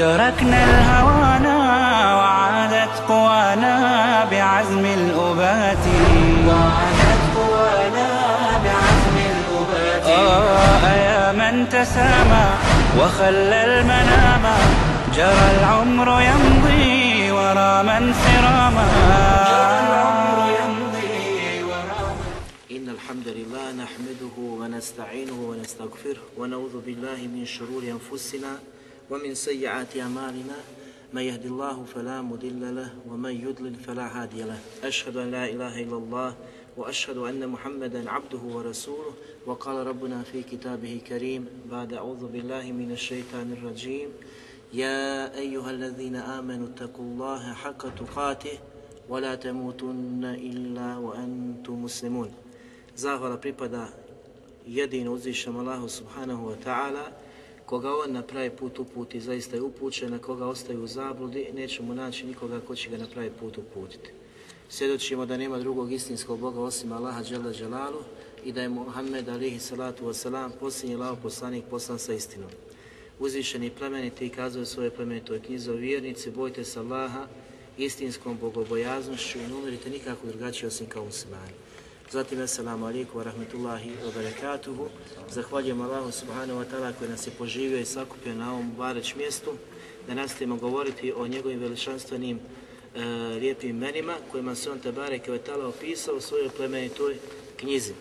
تركنا الهوانا وعادت قوانا بعزم الأبات. وعادت قوانا بعزم الأبات. آه يا من تسامى وخلى المنام. جرى العمر يمضي ورا من سراما جرى العمر يمضي ورا إن الحمد لله نحمده ونستعينه ونستغفره ونعوذ بالله من شرور أنفسنا ومن سيئات أعمالنا من يهد الله فلا مضل له ومن يضلل فلا هادي له. أشهد أن لا إله إلا الله وأشهد أن محمدا عبده ورسوله. وقال ربنا في كتابه كريم بعد أعوذ بالله من الشيطان الرجيم. يا أيها الذين آمنوا اتقوا الله حق تقاته ولا تموتن إلا وأنتم مسلمون. Zahvala pripada jedino uzvišem subhanahu wa ta'ala, koga on na pravi put uputi, zaista je upućen, a koga ostaju u zabludi, nećemo naći nikoga ko će ga na pravi put uputiti. Svjedočimo da nema drugog istinskog Boga osim Allaha Đela Đelalu i da je Muhammed alihi salatu wasalam posljednji lao poslanik poslan sa istinom. Uzvišeni plemeniti kazuje svoje plemenitoj knjizi o vjernici, bojte se Allaha istinskom bogobojaznošću i ne nikako drugačije osim kao muslimani. Zatim, assalamu alaikum wa rahmatullahi wa barakatuhu. Zahvaljujem Allahu subhanahu wa ta'ala koji nas je poživio i sakupio na ovom bareć mjestu da nastavimo govoriti o njegovim veličanstvenim e, lijepim imenima kojima se on Tabare Kvetala opisao u svojoj plemenitoj knjizi.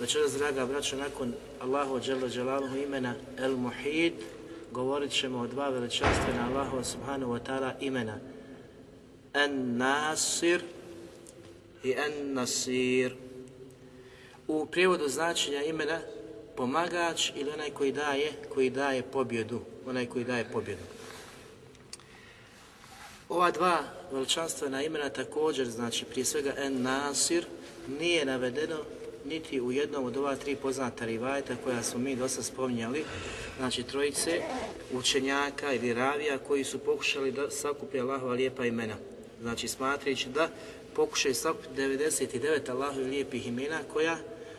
Večeras, draga braćo, nakon Allahu Đela Đelaluhu imena El Muhid, govorit ćemo o dva veličanstvena Allahu subhanahu wa ta'ala imena. En Nasir i En Nasir. U prijevodu značenja imena pomagač ili onaj koji daje, koji daje pobjedu, onaj koji daje pobjedu. Ova dva veličanstvena imena također, znači prije svega En Nasir, nije navedeno niti u jednom od ova tri poznata rivajeta koja smo mi dosta spominjali, znači trojice učenjaka ili ravija koji su pokušali da sakupe Allahova lijepa imena. Znači smatrajući da pokušaju sakupiti 99 Allahovi lijepih imena koja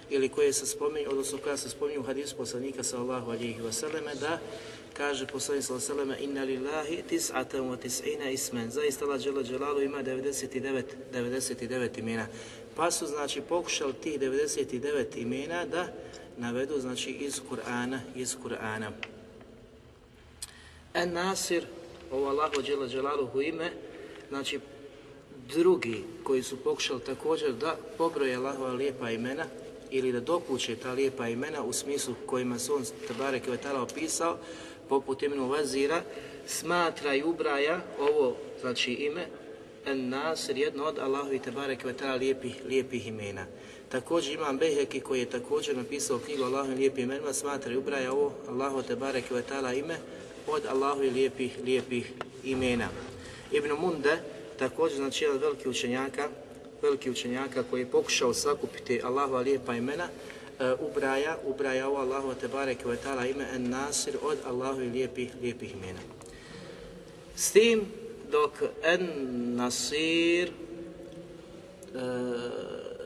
ili koje se spominju, odnosno koja se spominju u hadisu poslanika sallallahu alihi wasallam da kaže poslanik alihi wasallam inna lillahi tis'atan wa tis'ina ismen zaista Allah dželle dželalu ima 99 99 imena. Pa su znači pokušali tih 99 imena da navedu znači iz Kur'ana iz Kur'ana. En Nasir ovo Allahu dželle dželaluhu ime znači drugi koji su pokušali također da pobroje Allahova lijepa imena ili da dokuće ta lijepa imena u smislu kojima se on Tabare Kvetala opisao, poput imenu Vazira, smatra i ubraja ovo, znači ime, En Nasir, jedno od Allahu i Tabare Kvetala lijepih, lijepih imena. Također imam Beheki koji je također napisao knjigu Allahu i lijepih imenima, smatra i ubraja ovo Allahu Tabare Kvetala ime od Allahu i lijepih, lijepih imena. Ibn Munde, također znači jedan veliki učenjaka, veliki učenjaka koji je pokušao sakupiti Allahova lijepa imena, e, ubraja, ubraja ovo Allahu te barek ve ta'ala ime En Nasir od Allahu i lijepih, lijepih imena. S tim dok En Nasir e,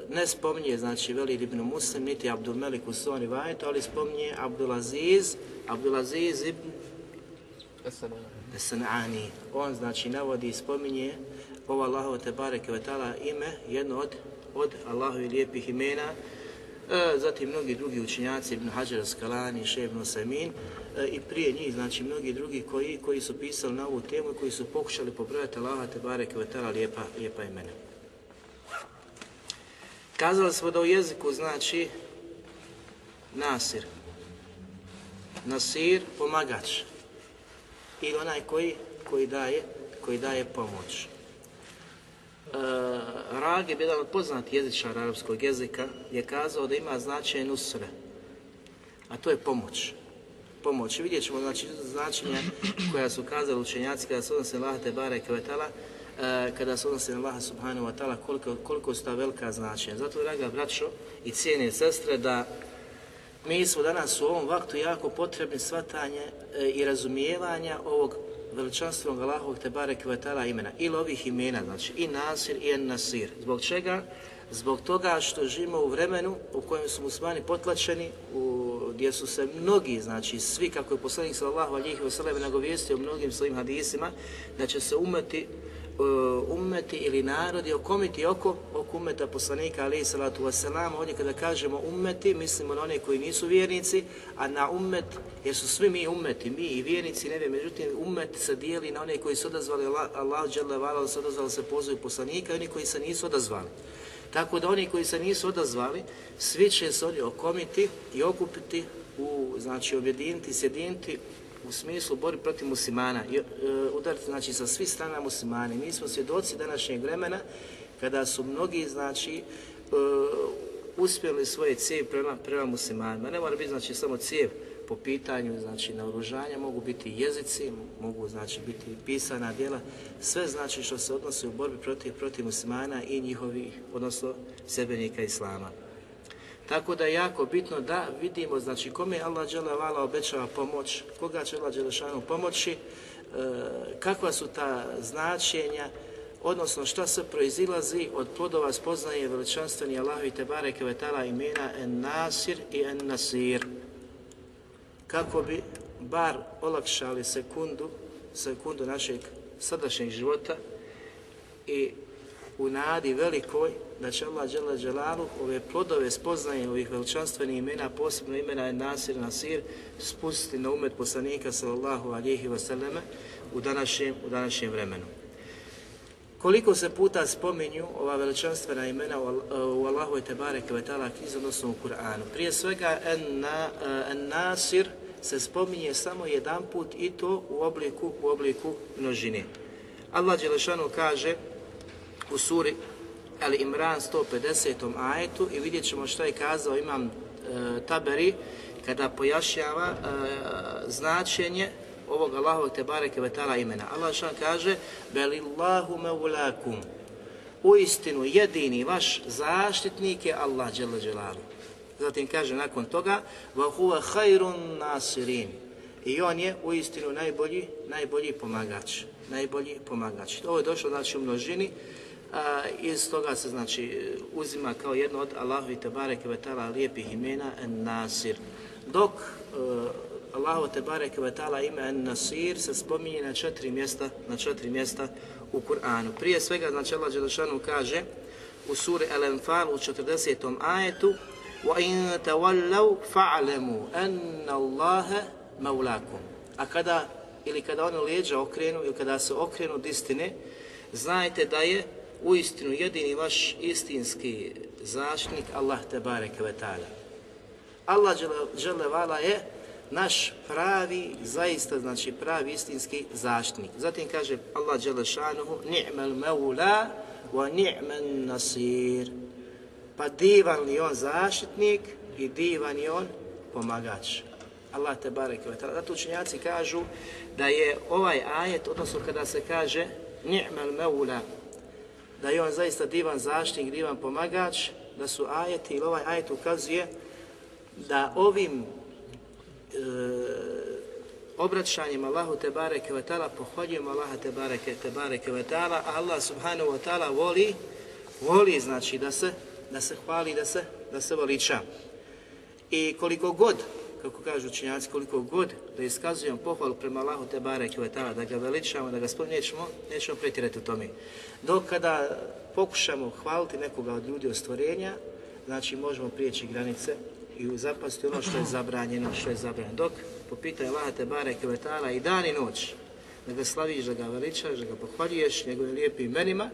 ne spominje, znači Velid ibn Muslim, niti Abdul Melik u Soni Vajetu, ali spominje Abdulaziz, Abdulaziz ibn Sanani. On znači navodi i spominje ovo Allahovo te bareke ime, jedno od, od Allahovi lijepih imena, e, zatim mnogi drugi učenjaci, Ibn Hajar Skalani, Še Ibn Samin, e, i prije njih, znači mnogi drugi koji, koji su pisali na ovu temu i koji su pokušali pobrojati Allaha te bareke lijepa, lijepa imena. Kazali smo da u jeziku znači Nasir. Nasir, pomagač. Ili onaj koji, koji daje, koji daje pomoć. Uh, Ragib, jedan od poznatih jezičara arapskog jezika, je kazao da ima značenje nusre, a to je pomoć. Pomoć. Vidjet ćemo znači, značenja koja su kazali učenjaci kada se odnose Lahate Bare Kvetala, e, kada se odnosi na Allaha subhanahu wa ta'ala koliko, koliko su ta velika značenja. Zato, draga braćo i cijene sestre, da mi smo danas u ovom vaktu jako potrebni shvatanje e, i razumijevanja ovog veličanstvenog Allahovog te barek ta'ala imena ili ovih imena, znači i Nasir i En Nasir. Zbog čega? Zbog toga što živimo u vremenu u kojem su muslimani potlačeni, u, gdje su se mnogi, znači svi, kako je poslanik sallallahu alihi wasallam nagovijestio mnogim svojim hadisima, da će se umeti ummeti ili narodi okomiti oko, oko ummeta poslanika alihi salatu wasalam. Ovdje kada kažemo ummeti, mislimo na one koji nisu vjernici, a na ummet, jer su svi mi ummeti, mi i vjernici, ne međutim ummet se dijeli na one koji su odazvali Allah, Allah se odazvali se pozivu poslanika i oni koji se nisu odazvali. Tako da oni koji se nisu odazvali, svi će se oni okomiti i okupiti, u, znači objediniti, sjediniti u smislu bori protiv muslimana e, udariti znači sa svih strana muslimani. Mi smo svjedoci današnjeg vremena kada su mnogi znači e, uspjeli svoje cijev prema, prema muslimanima. Ne mora biti znači samo cijev po pitanju znači naoružanja, mogu biti jezici, mogu znači biti pisana djela, sve znači što se odnosi u borbi protiv, protiv muslimana i njihovih, odnosno sebenika islama. Tako da je jako bitno da vidimo znači kome Allah vala obećava pomoć, koga će Allah Đelešanu pomoći, e, kakva su ta značenja, odnosno šta se proizilazi od plodova spoznaje veličanstveni Allahu i Tebare Kvetala imena En Nasir i En Nasir. Kako bi bar olakšali sekundu, sekundu našeg sadašnjeg života i u nadi velikoj da će Allah dželle dželalu ove plodove spoznaje ovih veličanstvenih imena, posebno imena je Nasir Nasir, spustiti na umet poslanika sallallahu alihi wasallam u današnjem, u današnjem vremenu. Koliko se puta spominju ova veličanstvena imena u Allahu i Tebare Kvetala knjizi, odnosno u Kur'anu. Prije svega en, na, en Nasir se spominje samo jedan put i to u obliku, u obliku množine. Allah Đelešanu kaže u suri Ali Imran 150. ajetu i vidjet ćemo što je kazao imam e, Taberi kada pojašnjava e, značenje ovog Allahovog te bareke vetala imena. Allah što kaže Belillahu meulakum u istinu jedini vaš zaštitnik je Allah dželle dželalu. Zatim kaže nakon toga wa huwa khairun nasirin. I on je u istinu najbolji, najbolji pomagač. Najbolji pomagač. Ovo je došlo znači u množini a, iz toga se znači uzima kao jedno od Allahovi Tebareke Vetala lijepih imena En Nasir. Dok uh, Allahu Tebareke Vetala ime En Nasir se spominje na četiri mjesta, na četiri mjesta u Kur'anu. Prije svega, znači Allah Đelešanu kaže u suri El Enfal u 40. ajetu وَإِن تَوَلَّوْا فَعْلَمُوا أَنَّ اللَّهَ مَوْلَاكُمْ A kada, ili kada oni lijeđa okrenu, ili kada se okrenu od istine, znajte da je uistinu jedini vaš istinski zaštitnik Allah te bareke ve taala. Allah dželle vala je naš pravi, zaista znači pravi istinski zaštitnik. Zatim kaže Allah dželle šanuhu ni'mal maula wa ni'man nasir. Pa divan li on zaštitnik i divan je on pomagač. Allah te bareke ve taala. Zato učenjaci kažu da je ovaj ajet, odnosno kada se kaže ni'mal maula da je on zaista divan zaštitnik, divan pomagač, da su ajeti ili ovaj ajet ukazuje da ovim obraćanjem Allahu te bareke ve taala pohvaljujemo Allaha te bareke te bareke ve taala, Allah subhanahu wa taala voli voli znači da se da se hvali, da se da se veliča. I koliko god kako kažu učinjaci, koliko god da iskazujemo pohvalu prema Allahu te bareke ve taala, da ga veličamo, da ga spominjemo, nećemo pretjerati u tome. Dok kada pokušamo hvaliti nekoga od ljudi od stvorenja, znači možemo prijeći granice i zapasti ono što je zabranjeno, što je zabranjeno. Dok po pitanju Allaha te bareke i dan i noć, da ga slaviš, da ga veličaš, da ga pohvaljuješ njegovim lijepim imenima,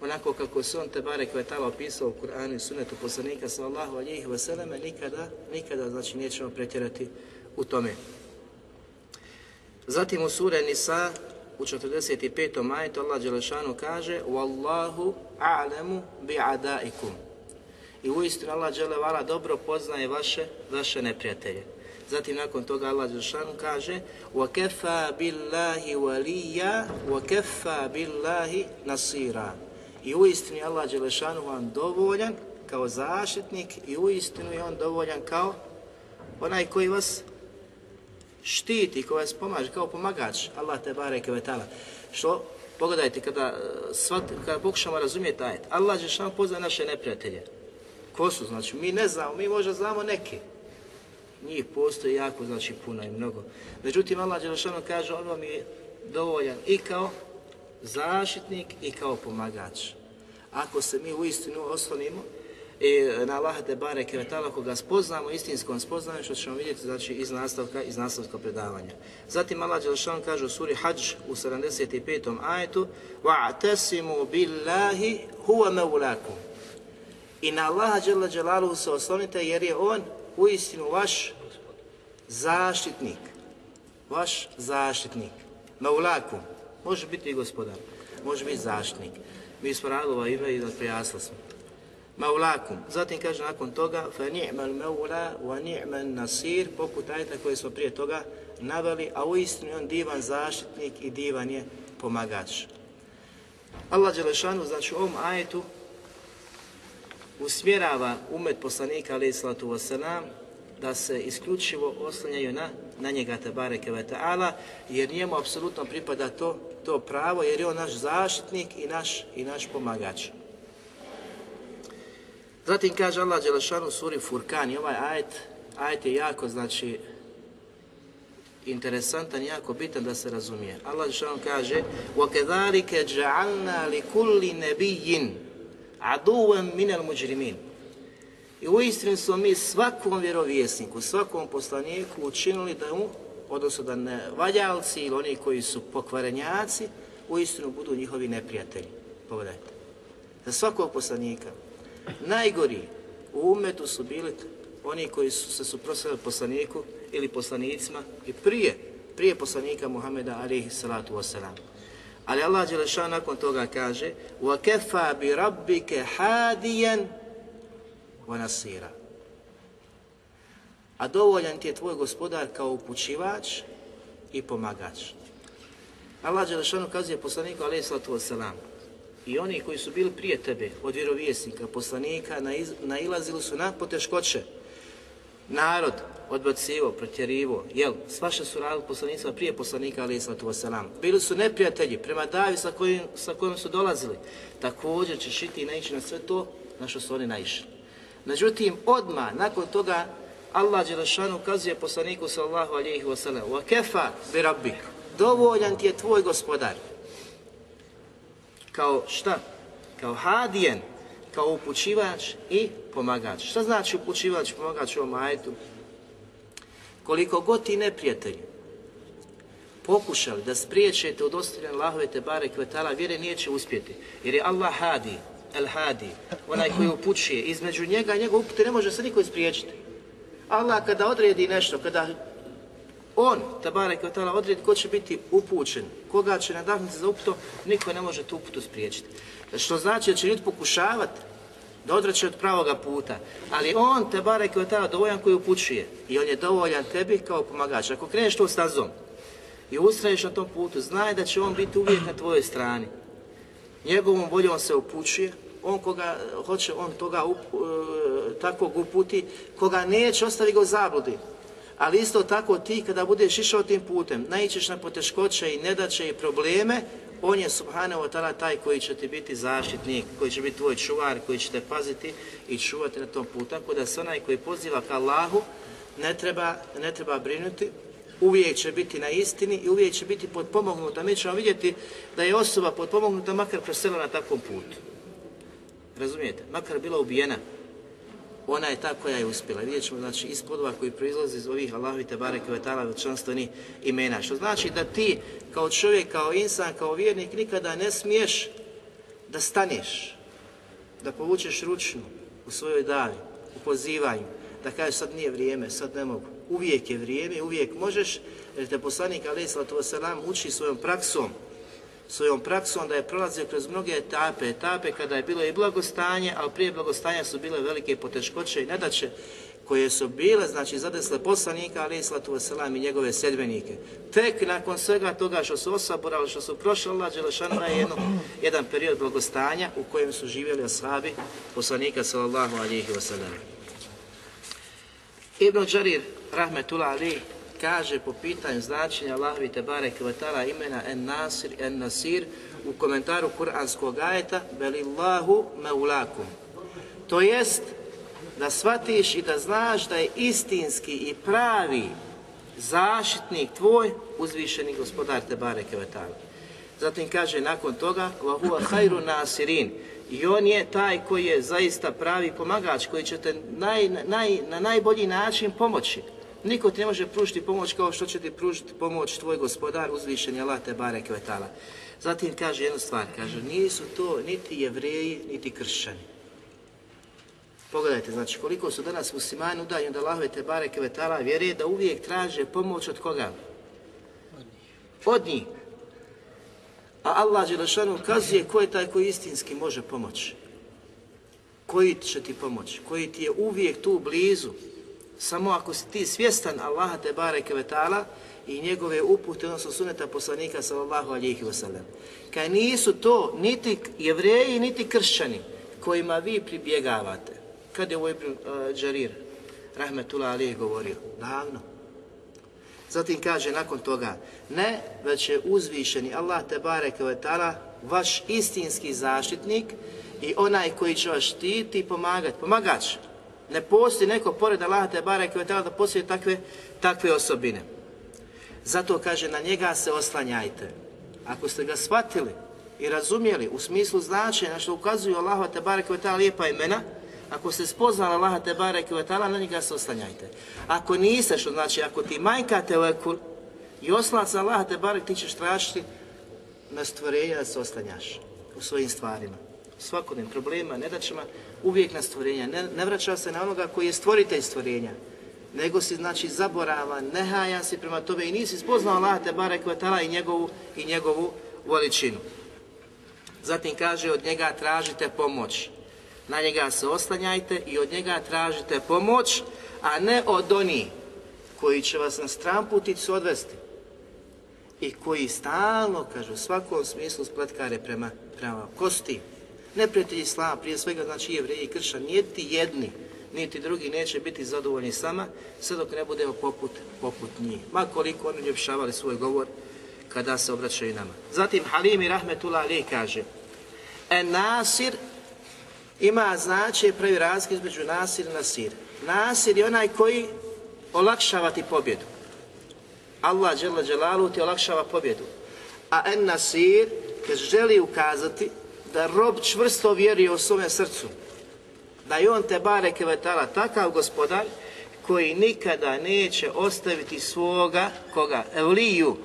onako kako se on te bare kvetala opisao u Kur'anu i sunetu poslanika sallallahu alihi wasallam, nikada, nikada znači nećemo pretjerati u tome. Zatim u sure Nisa u 45. majetu Allah Đelešanu kaže Wallahu a'lemu bi'adaikum i uistinu Allah Đelevala dobro poznaje vaše, vaše neprijatelje. Zatim nakon toga Allah Đelšanu kaže وَكَفَا بِاللَّهِ وَلِيَّا وَكَفَا بِاللَّهِ نَصِيرًا I uistinu je Allah Đelešanu vam dovoljan kao zaštitnik i uistinu je on dovoljan kao onaj koji vas štiti, koji vas pomaže, kao pomagač, Allah te bareke ve ta'ala. Što? Pogledajte, kada, svat, kada pokušamo razumjeti ajet, Allah će što pozna naše neprijatelje. Ko su? Znači, mi ne znamo, mi možda znamo neki. Njih postoji jako, znači puno i mnogo. Međutim, Allah Đelešanu kaže, on vam je dovoljan i kao zaštitnik i kao pomagač. Ako se mi uistinu oslonimo i na Allaha te bareke ve ta'ala, ako ga spoznamo istinskom spoznanjem, što ćemo vidjeti znači, iz nastavka, iz nastavka predavanja. Zatim Allah Đelešan kaže u suri Hadž u 75. ajetu وَاعْتَسِمُوا بِاللَّهِ هُوَ مَوْلَاكُمْ i na Allaha Đela Đelaluhu se oslonite jer je On uistinu vaš zaštitnik. Vaš zaštitnik. Maulakum. Može biti i gospodar. Može biti zaštitnik. Mi smo radili ova ime i da prijasli smo. Maulakum. Zatim kaže nakon toga fa ni'mal maula wa ni'man nasir poput ajta koje smo prije toga naveli, a uistinu je on divan zaštitnik i divan je pomagač. Allah Đelešanu, znači u ovom ajetu usmjerava umet poslanika alaih sallatu wasalam da se isključivo oslanjaju na, na njega te bareke ve ta'ala jer njemu apsolutno pripada to, to pravo jer je on naš zaštitnik i naš, i naš pomagač. Zatim kaže Allah Đelešanu u suri Furkan i ovaj ajet, ajet je jako znači interesantan, jako bitan da se razumije. Allah Đelešanu kaže وَكَذَلِكَ جَعَلْنَا لِكُلِّ نَبِيٍّ aduvan minel muđrimin. I u istinu smo mi svakom vjerovjesniku, svakom poslaniku učinili da mu, odnosno da ne valjalci ili oni koji su pokvarenjaci, u istinu budu njihovi neprijatelji. Pogledajte. Za svakog poslanika. Najgori u umetu su bili oni koji su se suprotstavili poslaniku ili poslanicima i prije, prije poslanika Muhameda alihi salatu wasalam. Ali Allah Đelešan nakon toga kaže وَكَفَا بِرَبِّكَ حَادِيًا وَنَصِيرًا A dovoljan ti je tvoj gospodar kao upućivač i pomagač. Allah Đelešanu kazuje poslaniku alaih sallatu wasalam i oni koji su bili prije tebe od vjerovjesnika, poslanika, nailazili su na poteškoće. Narod odbacivo, protjerivo, jel, svaša su radili poslanicima prije poslanika, ali islatu wasalam. Bili su neprijatelji prema davi sa kojim, sa kojim su dolazili. Također će šiti i naići na sve to na što su oni naišli. Međutim, odmah nakon toga Allah Đelešanu ukazuje poslaniku sallahu alihi wasalam bi rabbik, dovoljan ti je tvoj gospodar. Kao šta? Kao hadijen, kao upućivač i pomagač. Šta znači upućivač i pomagač u ovom ajetu? Koliko god ti neprijatelji pokušali da spriječete od ostavljanja Allahove te bare kvetala, vjere neće uspjeti. Jer je Allah hadi, el hadi, onaj koji upućuje. Između njega i njegov upute ne može se niko spriječiti. Allah kada odredi nešto, kada on, Tabare Kvetala, odredi ko će biti upućen, koga će nadahnuti za uputo, niko ne može tu uputu spriječiti. Što znači da će ljudi pokušavati da odreće od pravoga puta. Ali on te bare kao tada dovoljan koji upućuje i on je dovoljan tebi kao pomagač. Ako kreneš to stazom i ustraješ na tom putu, znaj da će on biti uvijek na tvojoj strani. Njegovom voljom se upućuje, on koga hoće, on toga up, uh, takvog uputi, koga neće, ostavi ga u zabludi. Ali isto tako ti kada budeš išao tim putem, naićeš na poteškoće i nedaće i probleme, on je subhanahu wa ta'ala taj koji će ti biti zaštitnik, koji će biti tvoj čuvar, koji će te paziti i čuvati na tom putu. Tako da se onaj koji poziva ka Allahu ne treba, ne treba brinuti, uvijek će biti na istini i uvijek će biti potpomognuta. Mi ćemo vidjeti da je osoba potpomognuta makar preselila na takvom putu. Razumijete? Makar bila ubijena, ona je ta koja je uspjela. Vidjet ćemo znači, iz podova koji proizlazi iz ovih Allahovi Tebare Kvetala veličanstveni imena. Što znači da ti kao čovjek, kao insan, kao vjernik nikada ne smiješ da staneš, da povučeš ručnu u svojoj davi, u pozivanju, da kažeš sad nije vrijeme, sad ne mogu. Uvijek je vrijeme, uvijek možeš, jer te poslanik alaih wasalam uči svojom praksom, svojom praksom da je prolazio kroz mnoge etape, etape kada je bilo i blagostanje, ali prije blagostanja su bile velike poteškoće i nedaće, koje su bile, znači zadesle poslanika, ali i slatu i njegove sedbenike. Tek nakon svega toga što su osaborali, što su prošli Allah Đelešanu na jedno, jedan period blagostanja u kojem su živjeli ashabi poslanika sallallahu alihi wasallam. Ibn Đarir, rahmetullah ali, kaže po pitanju značenja Allahovi Tebare Kvetala imena En Nasir, En Nasir u komentaru Kur'anskog ajeta Belillahu meulakum. To jest da shvatiš i da znaš da je istinski i pravi zaštitnik tvoj uzvišeni gospodar Tebare Kvetala. Zatim kaže nakon toga Vahuva hajru nasirin i on je taj koji je zaista pravi pomagač, koji će te naj, naj, na najbolji način pomoći. Niko ti ne može pružiti pomoć kao što će ti pružiti pomoć tvoj gospodar uzvišeni Allah te bare. Zatim kaže jednu stvar, kaže nisu to niti jevreji, niti kršćani. Pogledajte, znači koliko su danas muslimani udaljeni od Allahove te bare kvetala vjeruje da uvijek traže pomoć od koga? Od njih. A Allah Đelešanu ukazuje ko je taj koji istinski može pomoći. Koji će ti pomoći, koji ti je uvijek tu blizu, samo ako si ti svjestan Allaha te bareke vetala i njegove upute, odnosno suneta poslanika sallallahu alihi wasallam. Kaj nisu to niti jevreji, niti kršćani kojima vi pribjegavate. Kad je ovo Ibn uh, Đarir, rahmetullah govorio? Davno. Zatim kaže nakon toga, ne, već je uzvišeni Allah te bareke vetala vaš istinski zaštitnik i onaj koji će vas štiti i pomagati, pomagač. Ne postoji neko pored Allaha te bareke ve da postoji takve, takve osobine. Zato kaže na njega se oslanjajte. Ako ste ga shvatili i razumjeli u smislu značenja što ukazuju Allaha te bareke ve lijepa imena, ako ste spoznali Allaha te bareke ve na njega se oslanjajte. Ako niste, što znači ako ti majka te lekul i oslan se Allaha te barek, ti ćeš tražiti na stvorenja da se oslanjaš u svojim stvarima svakodnevnim problema, nedaćama, uvijek na stvorenja. Ne, ne vraća se na onoga koji je stvoritelj stvorenja, nego si znači zaboravan, nehajan si prema tome i nisi spoznao Allah te barek i njegovu, i njegovu veličinu. Zatim kaže od njega tražite pomoć. Na njega se oslanjajte i od njega tražite pomoć, a ne od onih koji će vas na stramputicu odvesti i koji stalno, kažu, u svakom smislu spletkare prema, prema kosti, Neprijatelji islama, prije svega znači jevreji i kršćani, niti jedni, niti drugi neće biti zadovoljni sama, sve dok ne budemo poput, poput njih. Ma koliko oni ljepšavali svoj govor kada se obraćaju nama. Zatim Halimi Rahmetullah Ali kaže, en nasir ima značaj pravi razlik između nasir i nasir. Nasir je onaj koji olakšava ti pobjedu. Allah dželle ti olakšava pobjedu. A en nasir, želi ukazati da rob čvrsto vjeruje u svome srcu, da je on te bare kevetala takav gospodar koji nikada neće ostaviti svoga, koga, evliju,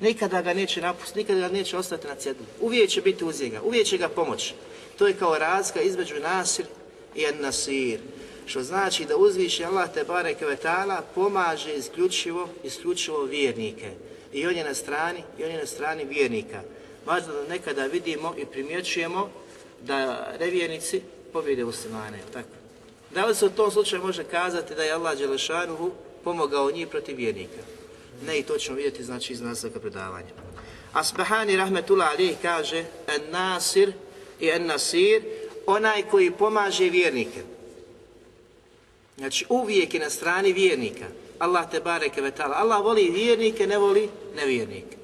nikada ga neće napustiti, nikada ga neće ostati na cjednu. Uvijek će biti uz njega, uvijek će ga pomoći. To je kao razga između nasir i nasir. Što znači da uzviši Allah te bare kevetala pomaže isključivo, isključivo vjernike. I on je na strani, i on je na strani vjernika. Važno da nekada vidimo i primjećujemo da nevjernici pobjede muslimane, tako. Da li se u tom slučaju može kazati da je Allah Đelešanuhu pomogao njih protiv vjernika? Ne, i to ćemo vidjeti znači iz nastavka predavanja. Asbahani rahmetullah Ali kaže en nasir i en nasir, onaj koji pomaže vjernike. Znači uvijek je na strani vjernika. Allah te bareke vetala. Allah voli vjernike, ne voli nevjernike.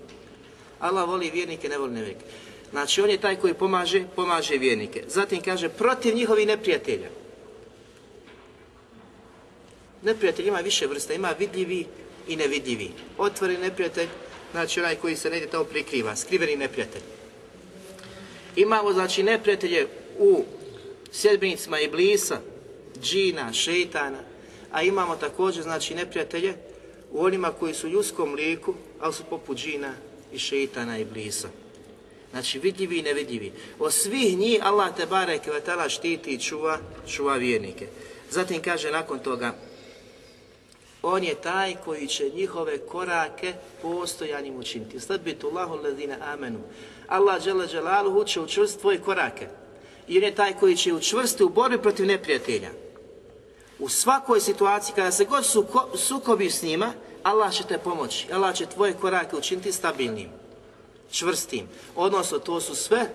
Allah voli vjernike, ne voli nevjernike. Znači on je taj koji pomaže, pomaže vjernike. Zatim kaže protiv njihovih neprijatelja. Neprijatelj ima više vrsta, ima vidljivi i nevidljivi. Otvoreni neprijatelj, znači onaj koji se negdje tamo prikriva, skriveni neprijatelj. Imamo znači neprijatelje u sljedbenicima Iblisa, džina, šeitana, a imamo također znači neprijatelje u onima koji su u ljudskom liku, ali su poput džina, i šeitana i blisa. Znači vidljivi i nevidljivi. Od svih njih Allah te barek vatala štiti i čuva, čuva vjernike. Zatim kaže nakon toga, on je taj koji će njihove korake postojanim učiniti. Sledbitu Allahu ladina amenu. Allah džele dželaluhu će učvrstiti tvoje korake. I on je taj koji će učvrstiti u borbi protiv neprijatelja. U svakoj situaciji kada se god suko, sukobi s njima, Allah će te pomoći. Allah će tvoje korake učiniti stabilnim, čvrstim. Odnosno, to su sve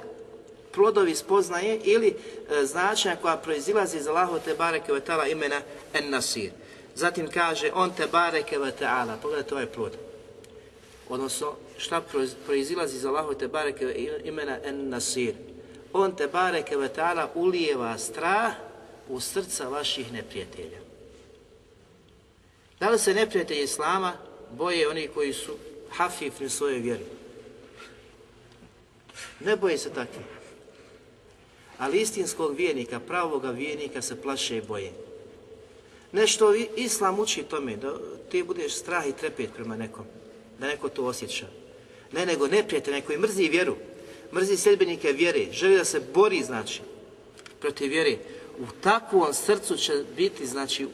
plodovi spoznaje ili e, značenja koja proizilazi iz Allahu te bareke ve ta'ala imena en nasir. Zatim kaže on te bareke ve ta'ala. Pogledajte ovaj plod. Odnosno, šta proizilazi iz Allahu te bareke imena en nasir. On te bareke ve ta'ala ulijeva strah u srca vaših neprijatelja. Da li se neprijatelji Islama boje oni koji su hafifni svojoj vjeri? Ne boje se takvi. Ali istinskog vijenika, pravoga vijenika se plaše i boje. Nešto Islam uči tome, da ti budeš strah i trepet prema nekom, da neko to osjeća. Ne, nego neprijatelj, neko i mrzi vjeru, mrzi sljedbenike vjere, želi da se bori, znači, protiv vjere. U takvom srcu će biti, znači,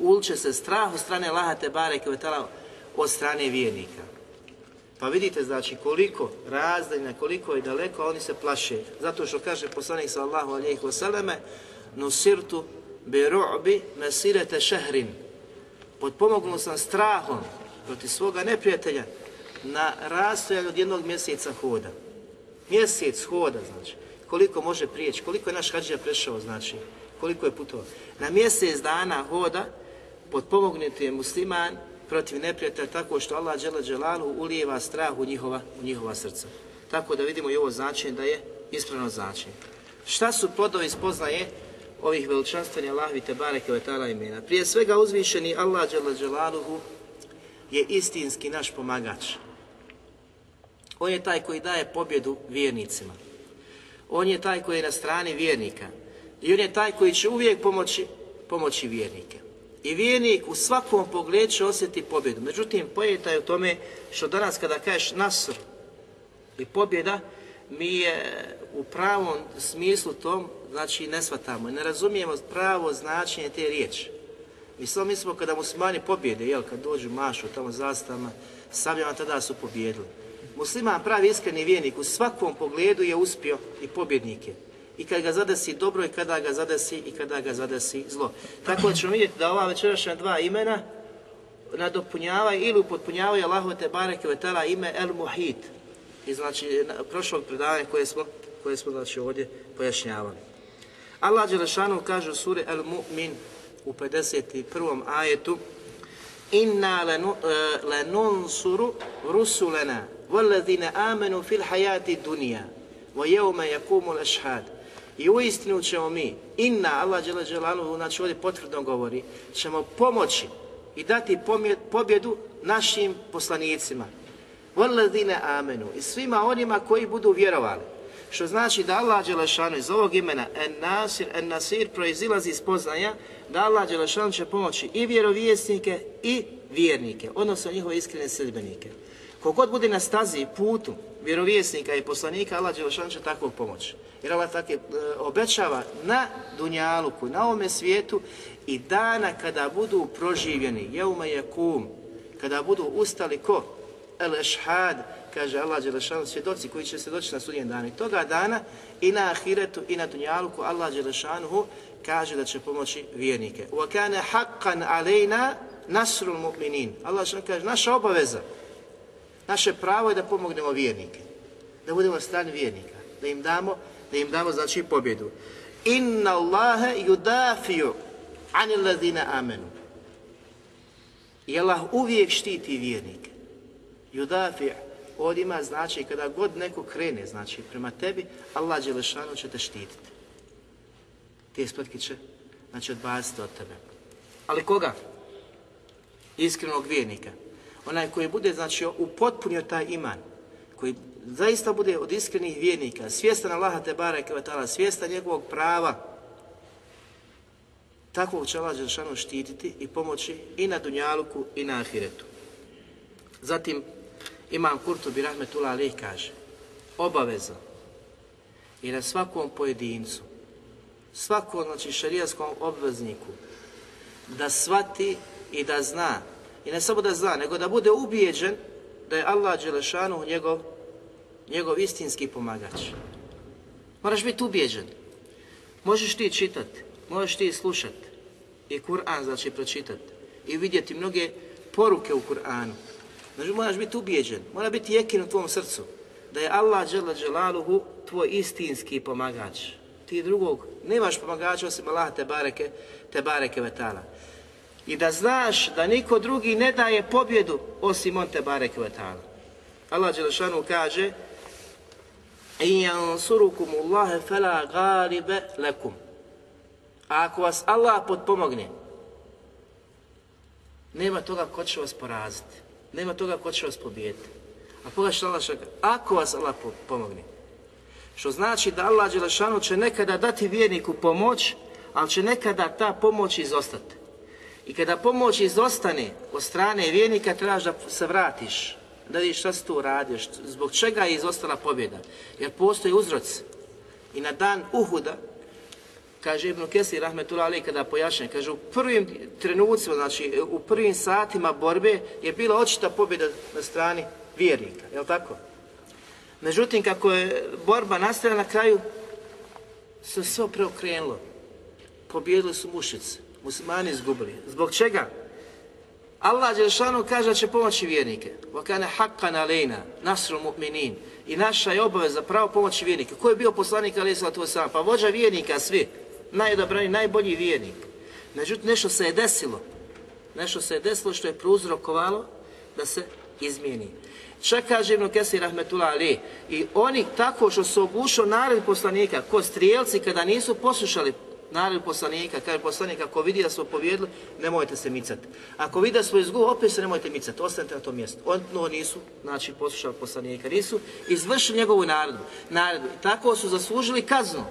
uliče se strah od strane Laha Tebare Kvetala od strane vijenika. Pa vidite znači koliko razdajna, koliko je daleko, oni se plaše. Zato što kaže poslanik sallahu alijih vseleme, nusirtu bi ru'bi mesirete šehrin. Podpomognu sam strahom protiv svoga neprijatelja na rastojanju od jednog mjeseca hoda. Mjesec hoda, znači. Koliko može prijeći, koliko je naš hađija prešao, znači. Koliko je putovao. Na mjesec dana hoda potpomognuti je musliman protiv neprijatelja tako što Allah dželle dželalu ulijeva strah u njihova, u njihova srca. Tako da vidimo i ovo značenje da je ispravno značenje. Šta su plodovi spoznaje ovih veličanstvenih Allahovi te bareke imena? Prije svega uzvišeni Allah dželle dželaluhu je istinski naš pomagač. On je taj koji daje pobjedu vjernicima. On je taj koji je na strani vjernika. I on je taj koji će uvijek pomoći, pomoći vjernike. I vijenik u svakom pogledu će osjeti pobjedu. Međutim, pojeta je u tome što danas kada kažeš nasr i pobjeda, mi je u pravom smislu tom, znači ne shvatamo, ne razumijemo pravo značenje te riječi. Mi samo mislimo kada muslimani pobjede, jel, kad dođu mašu tamo zastavama, sabljama tada su pobjedili. Musliman pravi iskreni vijenik u svakom pogledu je uspio i pobjednike i kad ga zadesi dobro i kada ga zadesi i kada ga zadesi zlo. Tako ćemo vidjeti da ova večerašnja dva imena nadopunjavaju ili upotpunjavaju Allahu te bareke vetala ime El Muhit. I znači prošlog predavanja koje smo, koje smo znači ovdje pojašnjavali. Allah Đelešanu kaže u suri El Mu'min u 51. ajetu Inna lenunsuru rusulena والذين آمنوا في الحياة الدنيا ويوم يقوم الأشهاد i u istinu ćemo mi, inna, Allah džele dželalu, znači ovdje potvrdno govori, ćemo pomoći i dati pobjedu našim poslanicima. Volladine amenu i svima onima koji budu vjerovali. Što znači da Allah Đelešanu iz ovog imena En Nasir, En Nasir proizilazi iz poznanja da Allah Đelešanu će pomoći i vjerovjesnike i vjernike, odnosno njihove iskrene sredbenike. Kogod bude na stazi putu vjerovjesnika i poslanika, Allah Đelešanu će tako pomoći. Jer Allah tako e, obećava na Dunjaluku, na ovome svijetu i dana kada budu proživljeni, jeume je kum, kada budu ustali ko? El ešhad, kaže Allah Đelešanu, svjedoci koji će se doći na sudnjen dan. I toga dana i na ahiretu i na Dunjaluku Allah Đelešanu kaže da će pomoći vjernike. Kana haqqan alejna nasrul mu'minin. Allah Đelešanu kaže, naša obaveza, naše pravo je da pomognemo vjernike. Da budemo strani vjernika. Da im damo da im damo znači pobjedu. Inna Allahe yudafiju anil ladina amenu. I Allah uvijek štiti vjernike. Yudafi ovdje ima znači kada god neko krene znači prema tebi, Allah Đelešanu će te štititi. Te spletke će znači odbaciti od tebe. Ali koga? Iskrenog vjernika. Onaj koji bude znači upotpunio taj iman, koji zaista bude od iskrenih vjernika, svjestan Allaha te bareke ve svjestan njegovog prava, takvog će Allah štititi i pomoći i na Dunjaluku i na Ahiretu. Zatim, Imam Kurtobi Rahmetullah Ali kaže, obaveza i na svakom pojedincu, svakom znači šarijaskom obvezniku, da svati i da zna, i ne samo da zna, nego da bude ubijeđen da je Allah Đelešanu njegov njegov istinski pomagač. Moraš biti ubijeđen. Možeš ti čitati, možeš ti slušati, i Kur'an znači pročitati i vidjeti mnoge poruke u Kur'anu. Znači moraš biti ubijeđen, mora biti jekin u tvom srcu da je Allah dželle dželaluhu tvoj istinski pomagač. Ti drugog nemaš pomagača osim Allah te bareke, te bareke vetala. I da znaš da niko drugi ne daje pobjedu osim on te bareke vetala. Allah Đelešanu kaže In jansurukum Allahe fela galibe lekum. Ako vas Allah potpomogne, nema toga ko će vas poraziti. Nema toga ko će vas pobijediti. A koga što Allah šaka? Ako vas Allah pomogne. Što znači da Allah Đelešanu će nekada dati vjerniku pomoć, ali će nekada ta pomoć izostati. I kada pomoć izostane od strane vjernika, trebaš da se vratiš, da vidiš šta si tu uradio, zbog čega je izostala pobjeda. Jer postoji uzroc. I na dan Uhuda, kaže Ibn Kesir Rahmetullah Ali kada pojašnja, kaže u prvim trenucima, znači u prvim satima borbe je bila očita pobjeda na strani vjernika, je tako? Međutim, kako je borba nastala na kraju, se sve preokrenulo. Pobjedili su mušice, muslimani izgubili. Zbog čega? Allah Đelšanu kaže da će pomoći vjernike. Vakane haqqan alejna, nasru mu'minin. I naša je obaveza pravo pomoći vjernike. Ko je bio poslanik alaih sallatu wasalam? Pa vođa vjernika svi. Najodabrani, najbolji vjernik. Međutim, nešto se je desilo. Nešto se je desilo što je prouzrokovalo da se izmijeni. Čak kaže Ibn Kesir Rahmetullah Ali, i oni tako što su ogušao narod poslanika, ko strijelci kada nisu poslušali narod poslanika, kaže poslanik, ako vidi da smo povjedili, nemojte se micati. Ako vidi da smo izgubili, opet se nemojte micati, ostanite na tom mjestu. Oni nisu, znači, poslušali poslanika, nisu izvršili njegovu narodu. narodu. Tako su zaslužili kaznu.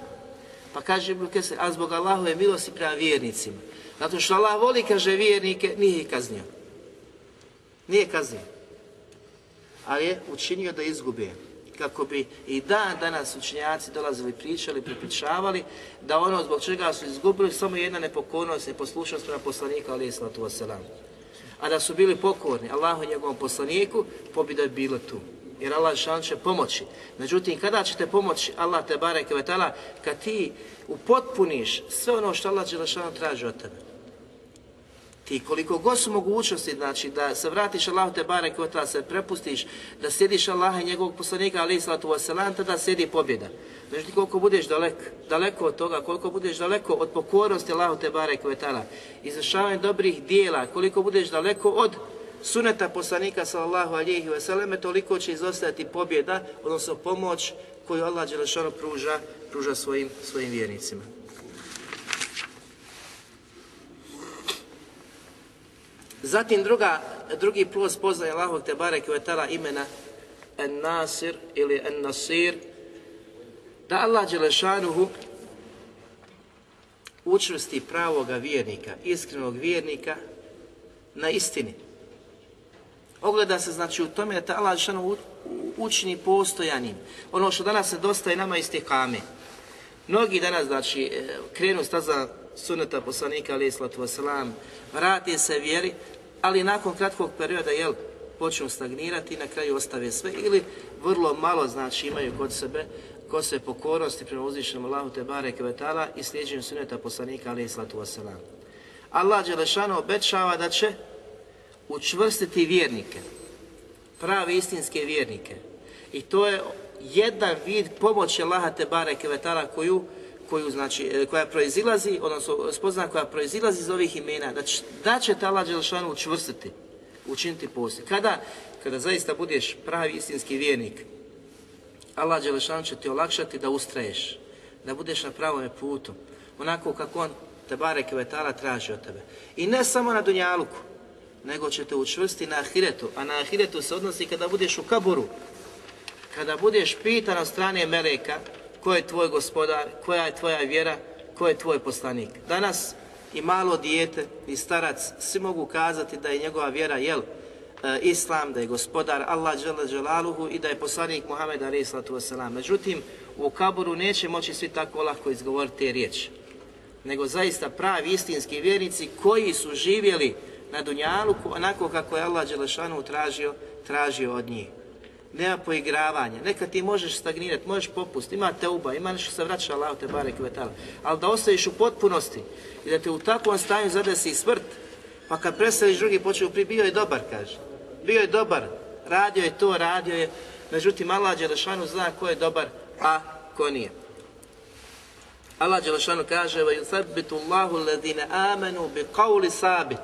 Pa kaže Kesir, a zbog Allahove milosti prema vjernicima. Zato što Allah voli, kaže vjernike, nije ih kaznio. Nije kaznio ali je učinio da izgube. Kako bi i dan danas učenjaci dolazili, pričali, prepričavali, da ono zbog čega su izgubili samo jedna nepokornost, neposlušnost prema poslanika, ali islatu wasalam. A da su bili pokorni Allahu i njegovom poslaniku, pobjeda je bila tu. Jer Allah šan će pomoći. Međutim, kada ćete pomoći Allah te bareke kad ti upotpuniš sve ono što Allah Đelešanu traži od tebe ti koliko god su mogućnosti, znači da se vratiš Allahu te barek da se prepustiš, da sjediš Allaha i njegovog poslanika, ali islatu wasalam, tada sjedi pobjeda. Znači koliko budeš daleko, daleko od toga, koliko budeš daleko od pokornosti Allahu te barek vetala, izvršavanje dobrih dijela, koliko budeš daleko od suneta poslanika sallallahu alihi wasallam, toliko će izostajati pobjeda, odnosno pomoć koju Allah Đelešanu pruža, pruža svojim, svojim vjernicima. Zatim druga, drugi plus poznaje Allahog te barek i imena En Nasir ili En Nasir da Allah Đelešanuhu učvrsti pravoga vjernika, iskrenog vjernika na istini. Ogleda se znači u tome da Allah Đelešanuhu učini postojanim. Ono što danas nedostaje nama kame. Mnogi danas znači e, krenu staza suneta poslanika alaih sallatu wasalam, vrati se vjeri, ali nakon kratkog perioda, jel, počnu stagnirati i na kraju ostave sve ili vrlo malo znači imaju kod sebe kod se pokornosti prema uzvišenom Allahu te bareke i slijeđenju suneta poslanika alaih sallatu wasalam. Allah Đelešano obećava da će učvrstiti vjernike, pravi istinske vjernike. I to je jedan vid pomoći Allaha te bareke koju koju znači, e, koja proizilazi, odnosno spozna koja proizilazi iz ovih imena, da će, da će ta Đelšanu učvrstiti, učiniti poslije. Kada, kada zaista budeš pravi istinski vjernik, Allah Đelšanu će ti olakšati da ustraješ, da budeš na pravom putu, onako kako on te bareke vetala traži od tebe. I ne samo na Dunjaluku, nego će te učvrsti na Ahiretu, a na Ahiretu se odnosi kada budeš u kaburu, kada budeš pitan od strane Meleka, ko je tvoj gospodar, koja je tvoja vjera, ko je tvoj poslanik. Danas i malo dijete i starac svi mogu kazati da je njegova vjera jel, e, islam, da je gospodar Allah dželle i da je poslanik Muhammed wasalam. Međutim, u kaburu neće moći svi tako lako izgovoriti te. Nego zaista pravi istinski vjernici koji su živjeli na Dunjaluku onako kako je Allah Đelešanu tražio, tražio od njih nema poigravanja. Nekad ti možeš stagnirati, možeš popust, ima teuba, ima nešto se vraća Allah te bare kvetala. Ali da ostaviš u potpunosti i da te u takvom stanju zadesi smrt, pa kad preseliš drugi počeo pri, bio je dobar, kaže. Bio je dobar, radio je to, radio je, međutim Allah Đelešanu zna ko je dobar, a ko nije. Allah Đelešanu kaže وَيُثَبِّتُ اللَّهُ الَّذِينَ آمَنُوا بِقَوْلِ sabit.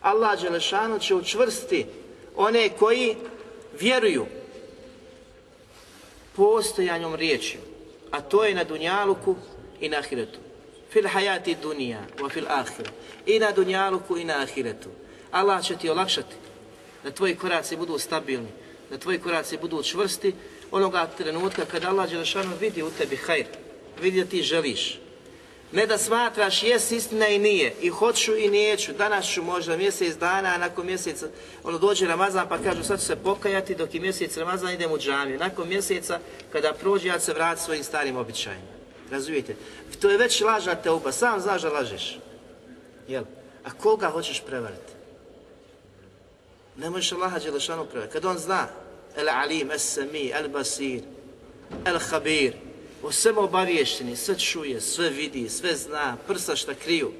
Allah Đelešanu će učvrsti one koji vjeruju postojanjem riječi, a to je na dunjaluku i na ahiretu. Fil hayati dunija, wa fil ahire. I na dunjaluku i na ahiretu. Allah će ti olakšati da tvoji koraci budu stabilni, da tvoji koraci budu čvrsti onoga trenutka kada Allah Đelešanu vidi u tebi hajr, vidi da ti želiš. Ne da smatraš jes istina i nije, i hoću i neću, danas ću možda mjesec dana, a nakon mjeseca, ono dođe Ramazan pa kažu sad ću se pokajati dok je mjesec Ramazan idem u džamiju. Nakon mjeseca kada prođe ja se vratiti svojim starim običajima. Razumijete? To je već lažna teuba, sam znaš da lažeš. Jel? A koga hoćeš prevariti? Ne možeš Allaha Đelešanu prevariti. Kad on zna, El Alim, Es Sami, El Basir, El Habir, o svemu sve čuje, sve vidi, sve zna, prsa šta kriju.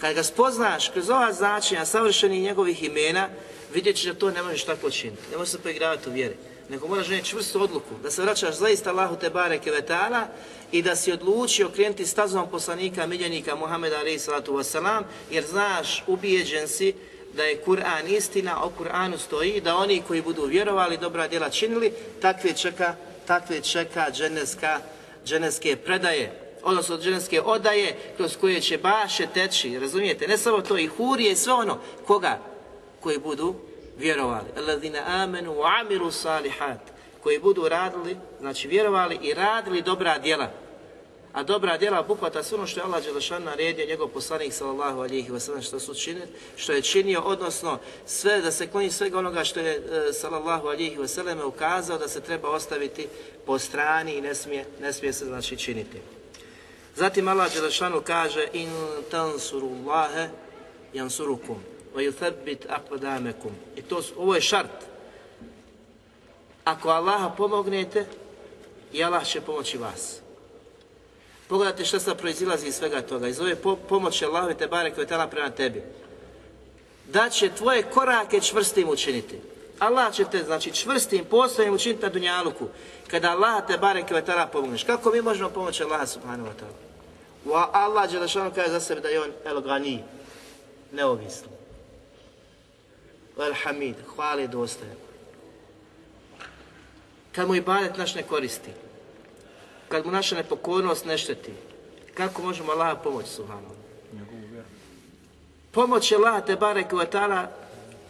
Kad ga spoznaš kroz ova značenja savršenih njegovih imena, vidjet ćeš da to ne možeš tako činiti. Ne možeš se poigravati u vjeri. Nego moraš donijeti čvrstu odluku, da se vraćaš zaista Allahu te bareke vetala i da si odlučio krenuti stazom poslanika, miljenika Muhameda alaihi salatu wasalam, jer znaš, ubijeđen si da je Kur'an istina, o Kur'anu stoji, da oni koji budu vjerovali, dobra djela činili, takve čeka, takve čeka dženevska dženevske predaje, odnosno dženevske odaje kroz koje će baše teći, razumijete? Ne samo to, i hurije i sve ono, koga? Koji budu vjerovali. Alladine amenu amiru salihat. Koji budu radili, znači vjerovali i radili dobra djela. A dobra djela obuhvata sve ono što je Allah Đelešan naredio, njegov poslanik sallallahu alihi wasallam što su činili, što je činio, odnosno sve da se kloni svega onoga što je e, sallallahu alihi wasallam ukazao da se treba ostaviti po strani i ne smije, ne smije se znači činiti. Zatim Allah Đelešanu kaže in tansurullahe jansurukum wa yuthabbit aqdamakum. I to ovo je šart. Ako Allaha pomognete, i Allah će pomoći vas. Pogledajte što sad proizilazi iz svega toga, iz ove po pomoći Allahove te bare koje je prema tebi. Da će tvoje korake čvrstim učiniti. Allah će te, znači, čvrstim postojem učiniti na dunjaluku. Kada Allah te bare koje pomogneš. Kako mi možemo pomoći Allaha subhanahu wa ta'ala? Allah Đelešanu kaže za sebe da je on el gani, neovisno. El hamid, hvali dostaje. Kad mu i badet naš ne koristi, kad mu naša nepokornost ne šteti, kako možemo Allaha pomoći subhanahu? Pomoć je Allah te barek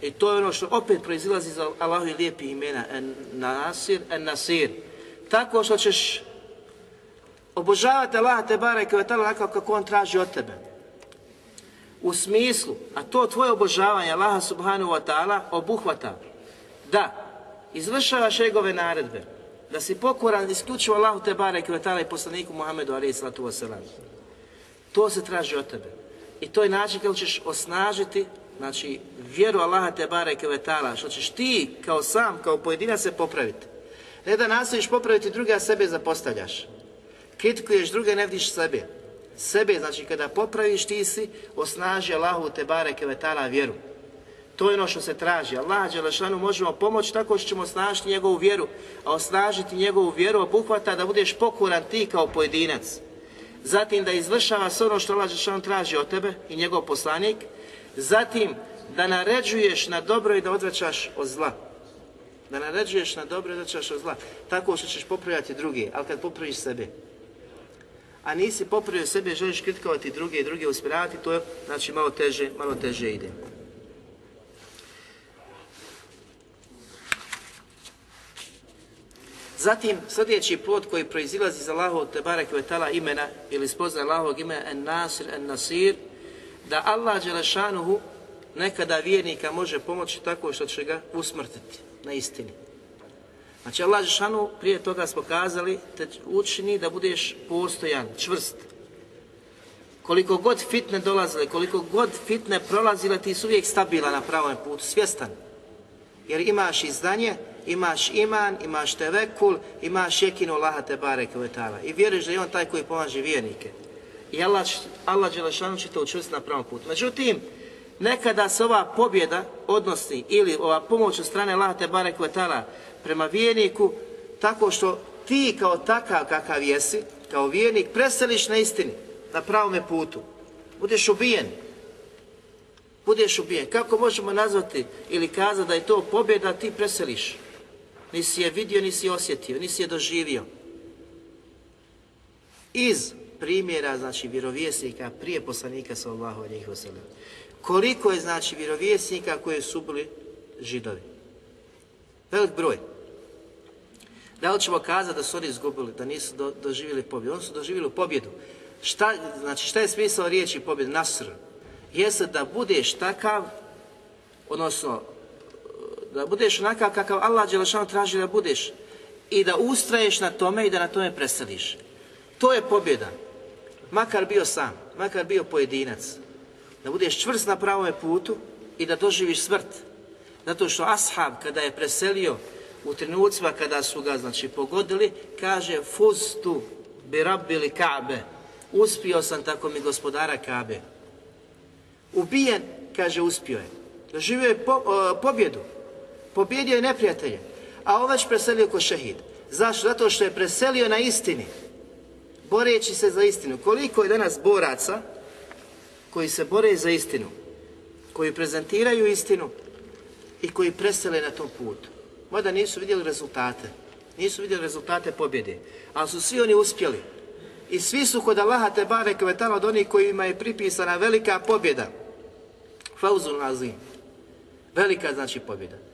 i to je ono što opet proizilazi iz Allahovi lijepih imena, en nasir, en nasir. Tako što ćeš obožavati Allah te barek i onako kako on traži od tebe. U smislu, a to tvoje obožavanje Allaha subhanahu wa ta'ala obuhvata da izvršavaš njegove naredbe, da si pokoran isključivo Allahu te barek i poslaniku Muhammedu alaihi sallatu wasalam. To se traži od tebe. I to je način kako ćeš osnažiti znači vjeru Allaha te bareke vetala, što ćeš ti kao sam, kao pojedinac se popraviti. Ne da nastojiš popraviti druge, a sebe zapostavljaš. Kritikuješ druge, ne vidiš sebe. Sebe, znači kada popraviš ti si, osnaži Allahu te bareke vetala vjeru. To je ono što se traži. Allah Đelešanu možemo pomoći tako što ćemo osnažiti njegovu vjeru, a osnažiti njegovu vjeru obuhvata da budeš pokoran ti kao pojedinac. Zatim da izvršava sve ono što Allah Đelešanu traži od tebe i njegov poslanik, Zatim, da naređuješ na dobro i da odvraćaš od zla. Da naređuješ na dobro i odvraćaš od zla. Tako što ćeš popravljati druge, ali kad popraviš sebe. A nisi popravio sebe, želiš kritikovati druge i druge uspjeravati, to je znači malo teže, malo teže ide. Zatim, sljedeći plod koji proizilazi iz Allahov te barek imena ili spozna Allahovog imena en nasir, en nasir, da Allah Đelešanuhu nekada vjernika može pomoći tako što će ga usmrtiti na istini. Znači Allah Đelešanuhu prije toga smo kazali te učini da budeš postojan, čvrst. Koliko god fitne dolazile, koliko god fitne prolazile, ti su uvijek stabilan na pravom putu, svjestan. Jer imaš i znanje imaš iman, imaš tevekul, imaš jekinu Allaha te bareke. I vjeruješ da je on taj koji pomaže vjernike. I Allah, Allah Đelešanu će to učvrstiti na pravom putu. Međutim, nekada se ova pobjeda odnosi ili ova pomoć od strane Allaha te bareke prema vjerniku tako što ti kao takav kakav jesi, kao vjernik, preseliš na istini, na pravome putu. Budeš ubijen. Budeš ubijen. Kako možemo nazvati ili kazati da je to pobjeda, ti preseliš. Nisi je vidio, nisi je osjetio, nisi je doživio. Iz primjera, znači, vjerovjesnika prije poslanika sallallahu alejhi ve sellem. Koliko je, znači, vjerovjesnika koji su bili židovi? Velik broj. Da li ćemo kazati da su oni izgubili, da nisu do, doživjeli pobjedu? Oni su doživjeli pobjedu. Šta, znači, šta je smisao riječi pobjede? Nasr. Jeste da budeš takav, odnosno, da budeš onakav kakav Allah Đelešanu traži da budeš i da ustraješ na tome i da na tome preseliš. To je pobjeda. Makar bio sam, makar bio pojedinac. Da budeš čvrst na pravome putu i da doživiš smrt. Zato što ashab kada je preselio u trenucima kada su ga znači pogodili, kaže fustu bi rabbili Kabe. Uspio sam tako mi gospodara Kabe. Ubijen, kaže, uspio je. Doživio je po, o, pobjedu. Pobjedio je neprijatelje. A on već preselio ko šehid. Zašto? Zato što je preselio na istini. Boreći se za istinu. Koliko je danas boraca koji se bore za istinu, koji prezentiraju istinu i koji presele na tom putu. Mada nisu vidjeli rezultate. Nisu vidjeli rezultate pobjede. Ali su svi oni uspjeli. I svi su kod Allaha te bare kvetala od onih kojima je pripisana velika pobjeda. Fauzul nazim. Velika znači pobjeda.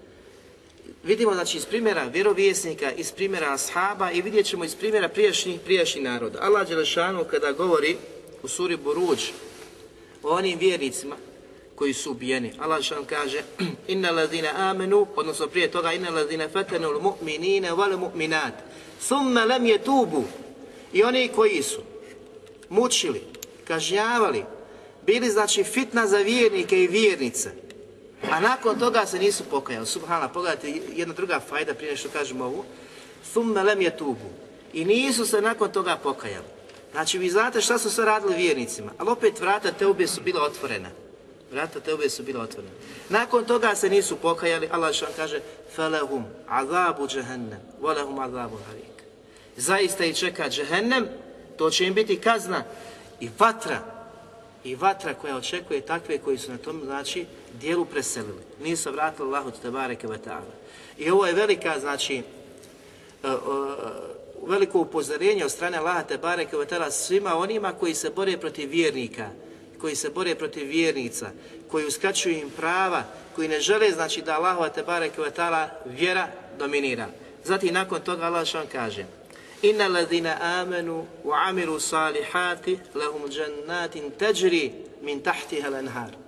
Vidimo znači iz primjera vjerovjesnika, iz primjera ashaba i vidjet ćemo iz primjera prijašnjih prijašnjih naroda. Allah Đelešanu kada govori u suri Buruđ o onim vjernicima koji su ubijeni. Allah Đelešanu kaže Inna ladine amenu, odnosno prije toga Inna ladine fetenu mu'minine wal mu'minat Thumma lam yetubu i oni koji su mučili, kažnjavali, bili znači fitna za vjernike i vjernice, a nakon toga se nisu pokajali. Subhana, pogledajte jedna druga fajda prije što kažem ovu. Thumme lem je tubu. I nisu se nakon toga pokajali. Znači vi znate šta su sve radili vjernicima, ali opet vrata teube su bila otvorena. Vrata teube su bila otvorena. Nakon toga se nisu pokajali, Allah što vam kaže Felehum azabu džehennem, volehum azabu harik. Zaista ih čeka džehennem, to će im biti kazna i vatra, i vatra koja očekuje takve koji su na tom, znači, dijelu preselili. Nisu vratili Allahu te bareke. I ovo je velika, znači, uh, uh, veliko upozorenje od strane Allaha te bareke svima onima koji se bore protiv vjernika, koji se bore protiv vjernica, koji uskraćuju im prava, koji ne žele, znači, da Allahova te bareke vjera dominira. Zatim, nakon toga Allah što kaže, Inna ladina amanu wa amiru salihati lahum jannatin tajri min tahtiha al-anhar.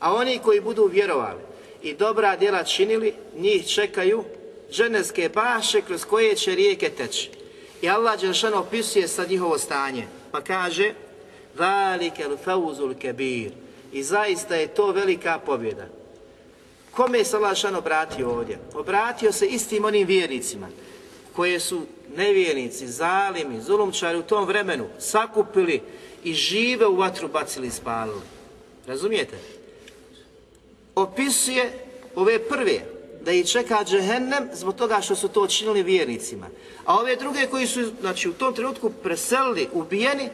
A oni koji budu vjerovali i dobra djela činili, njih čekaju dženevske baše kroz koje će rijeke teći. I Allah Đelšan opisuje sad njihovo stanje, pa kaže Zalike l-fawzul kebir. I zaista je to velika pobjeda. Kome je se Allah Đelšan obratio ovdje? Obratio se istim onim vjernicima koje su nevjernici, zalimi, zulumčari u tom vremenu sakupili i žive u vatru bacili i spalili. Razumijete? Opisuje ove prve, da ih čeka džehennem zbog toga što su to činili vjernicima. A ove druge koji su znači, u tom trenutku preselili, ubijeni,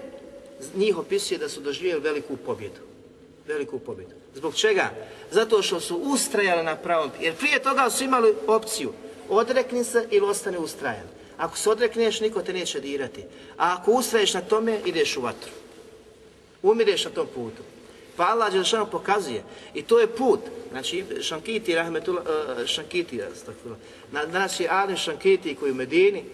njih opisuje da su doživjeli veliku pobjedu. Veliku pobjedu. Zbog čega? Zato što su ustrajali na pravom. Jer prije toga su imali opciju odrekni se ili ostane ustrajan. Ako se odrekneš, niko te neće dirati. A ako ustraješ na tome, ideš u vatru. Umireš na tom putu. Pa Allah Đelšanu pokazuje. I to je put. Znači, Šankiti, rahmetullah, Šankiti, stakfilo. Na, danas je Alim Šankiti koji u Medini,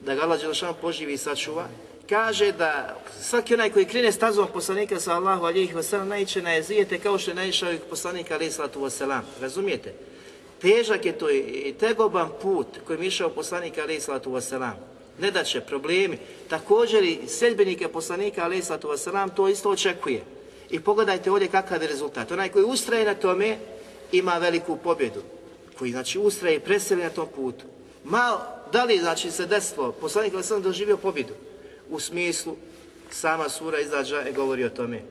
da ga Allah Đelšanu poživi i sačuva, kaže da svaki onaj koji krene stazom poslanika sa Allahu alijih wasalam naiče na jezijete kao što je naišao i poslanika alijih salatu wasalam. Razumijete? Težak je to i tegoban put kojim išao poslanik wasalam. Ne da će problemi. Također i sedbenike poslanika wasalam to isto očekuje. I pogledajte ovdje kakav je rezultat. Onaj koji ustraje na tome ima veliku pobjedu. koji znači ustraje i preseli na tom putu. Malo, da li znači se desilo, poslanik sam doživio pobjedu u smislu sama sura izađa i govori o tome.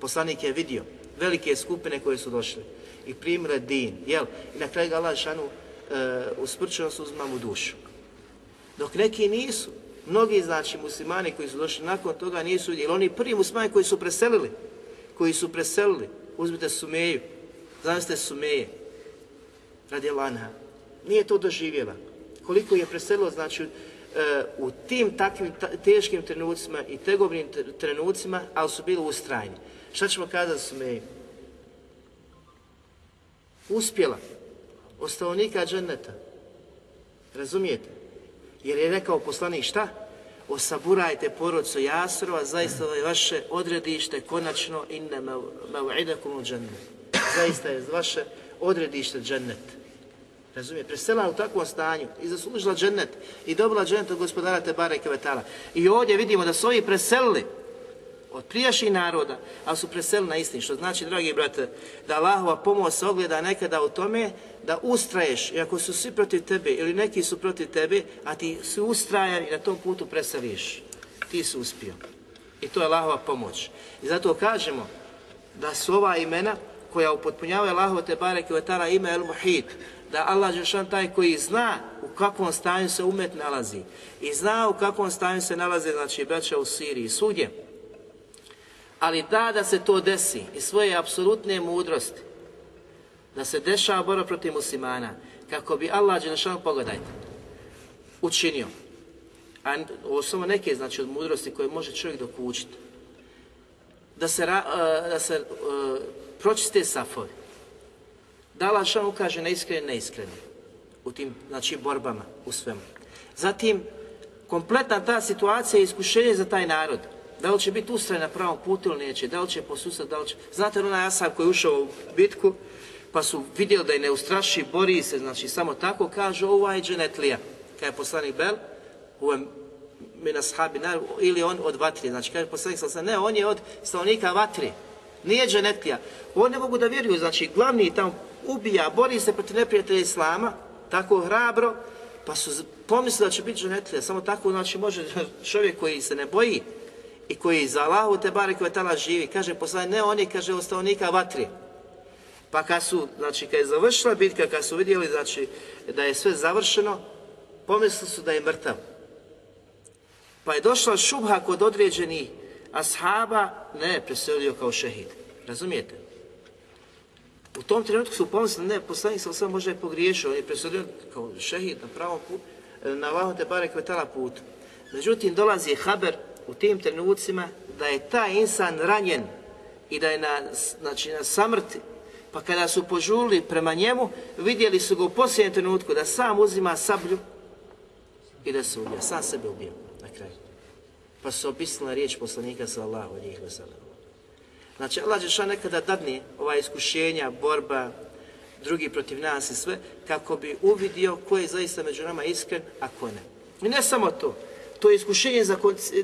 Poslanik je vidio velike skupine koje su došle i primile din, jel? I na kraju ga Allah šanu e, dušu. Dok neki nisu, mnogi znači muslimani koji su došli nakon toga nisu, jer oni prvi muslimani koji su preselili, koji su preselili, uzmite Sumeju, zamislite Sumeje, radi Lanha, nije to doživjela. Koliko je preselilo, znači, u tim takvim teškim trenucima i tegobnim trenucima, ali su bili ustrajni. Šta ćemo kazati Sumeji? Uspjela. Od stanovnika dženeta. Razumijete? Jer je rekao poslanik šta? Osaburajte porodcu Jasrova, zaista je vaše odredište konačno inne mev'idakum u džennet. Zaista je vaše odredište džennet. Razumije, presela u takvom stanju i zaslužila džennet i dobila džennet od gospodara Tebara i Kvetala. I ovdje vidimo da su ovi preselili od prijašnjih naroda, ali su preselili na istini. Što znači, dragi brate, da Allahova pomoć se ogleda nekada u tome da ustraješ, i ako su svi protiv tebe ili neki su protiv tebe, a ti si ustrajan i na tom putu preseliš, ti si uspio. I to je Allahova pomoć. I zato kažemo da su ova imena koja upotpunjavaju Allahova te barek i ime El Muhid, da Allah Žešan taj koji zna u kakvom stanju se umet nalazi i zna u kakvom stanju se nalaze, znači, braća u Siriji, svugdje, ali da da se to desi i svoje apsolutne mudrosti, da se dešava borba protiv muslimana, kako bi Allah Đelešanu, pogledajte, učinio. A ovo samo neke znači od mudrosti koje može čovjek dokučiti. Da se, da se uh, pročiste safovi. Da Allah šan ukaže neiskreni, neiskreni u tim znači, borbama, u svemu. Zatim, kompletna ta situacija je iskušenje za taj narod. Da li će biti ustrajen na pravom putu ili neće, da li će posusati, da li će... Znate onaj Asab koji je ušao u bitku, pa su vidjeli da je neustraši, bori se, znači samo tako kaže ovaj dženetlija. Kada je poslanik Bel, u mina sahabi, ili on od vatri, znači kaže poslanik sam ne, on je od stanovnika vatri, nije dženetlija. Oni ne mogu da vjeruju, znači glavni tamo ubija, bori se protiv neprijatelja Islama, tako hrabro, pa su pomislili da će biti dženetlija. Samo tako znači može čovjek koji se ne boji i koji za Allahu te bare tala živi, kaže poslani, ne on je, kaže, ostavnika vatri. Pa kad su, znači kad je završila bitka, kad su vidjeli znači, da je sve završeno, pomislili su da je mrtav. Pa je došla šubha kod određenih ashaba, ne, preselio kao šehid. Razumijete? U tom trenutku su pomislili, ne, poslanik sam sam možda je pogriješio, on je preselio kao šehid na pravom putu, na Allahom te bare kvetala putu. Međutim, dolazi haber u tim trenucima da je taj insan ranjen i da je na, znači, na samrti. Pa kada su požuli prema njemu, vidjeli su ga u posljednjem trenutku da sam uzima sablju i da se ubija, sam sebe ubio na kraju. Pa su opisala riječ poslanika sallahu alijih wasallam. Znači, Allah Žešan nekada dadne ova iskušenja, borba, drugi protiv nas i sve, kako bi uvidio ko je zaista među nama iskren, a ko ne. I ne samo to, to je iskušenje za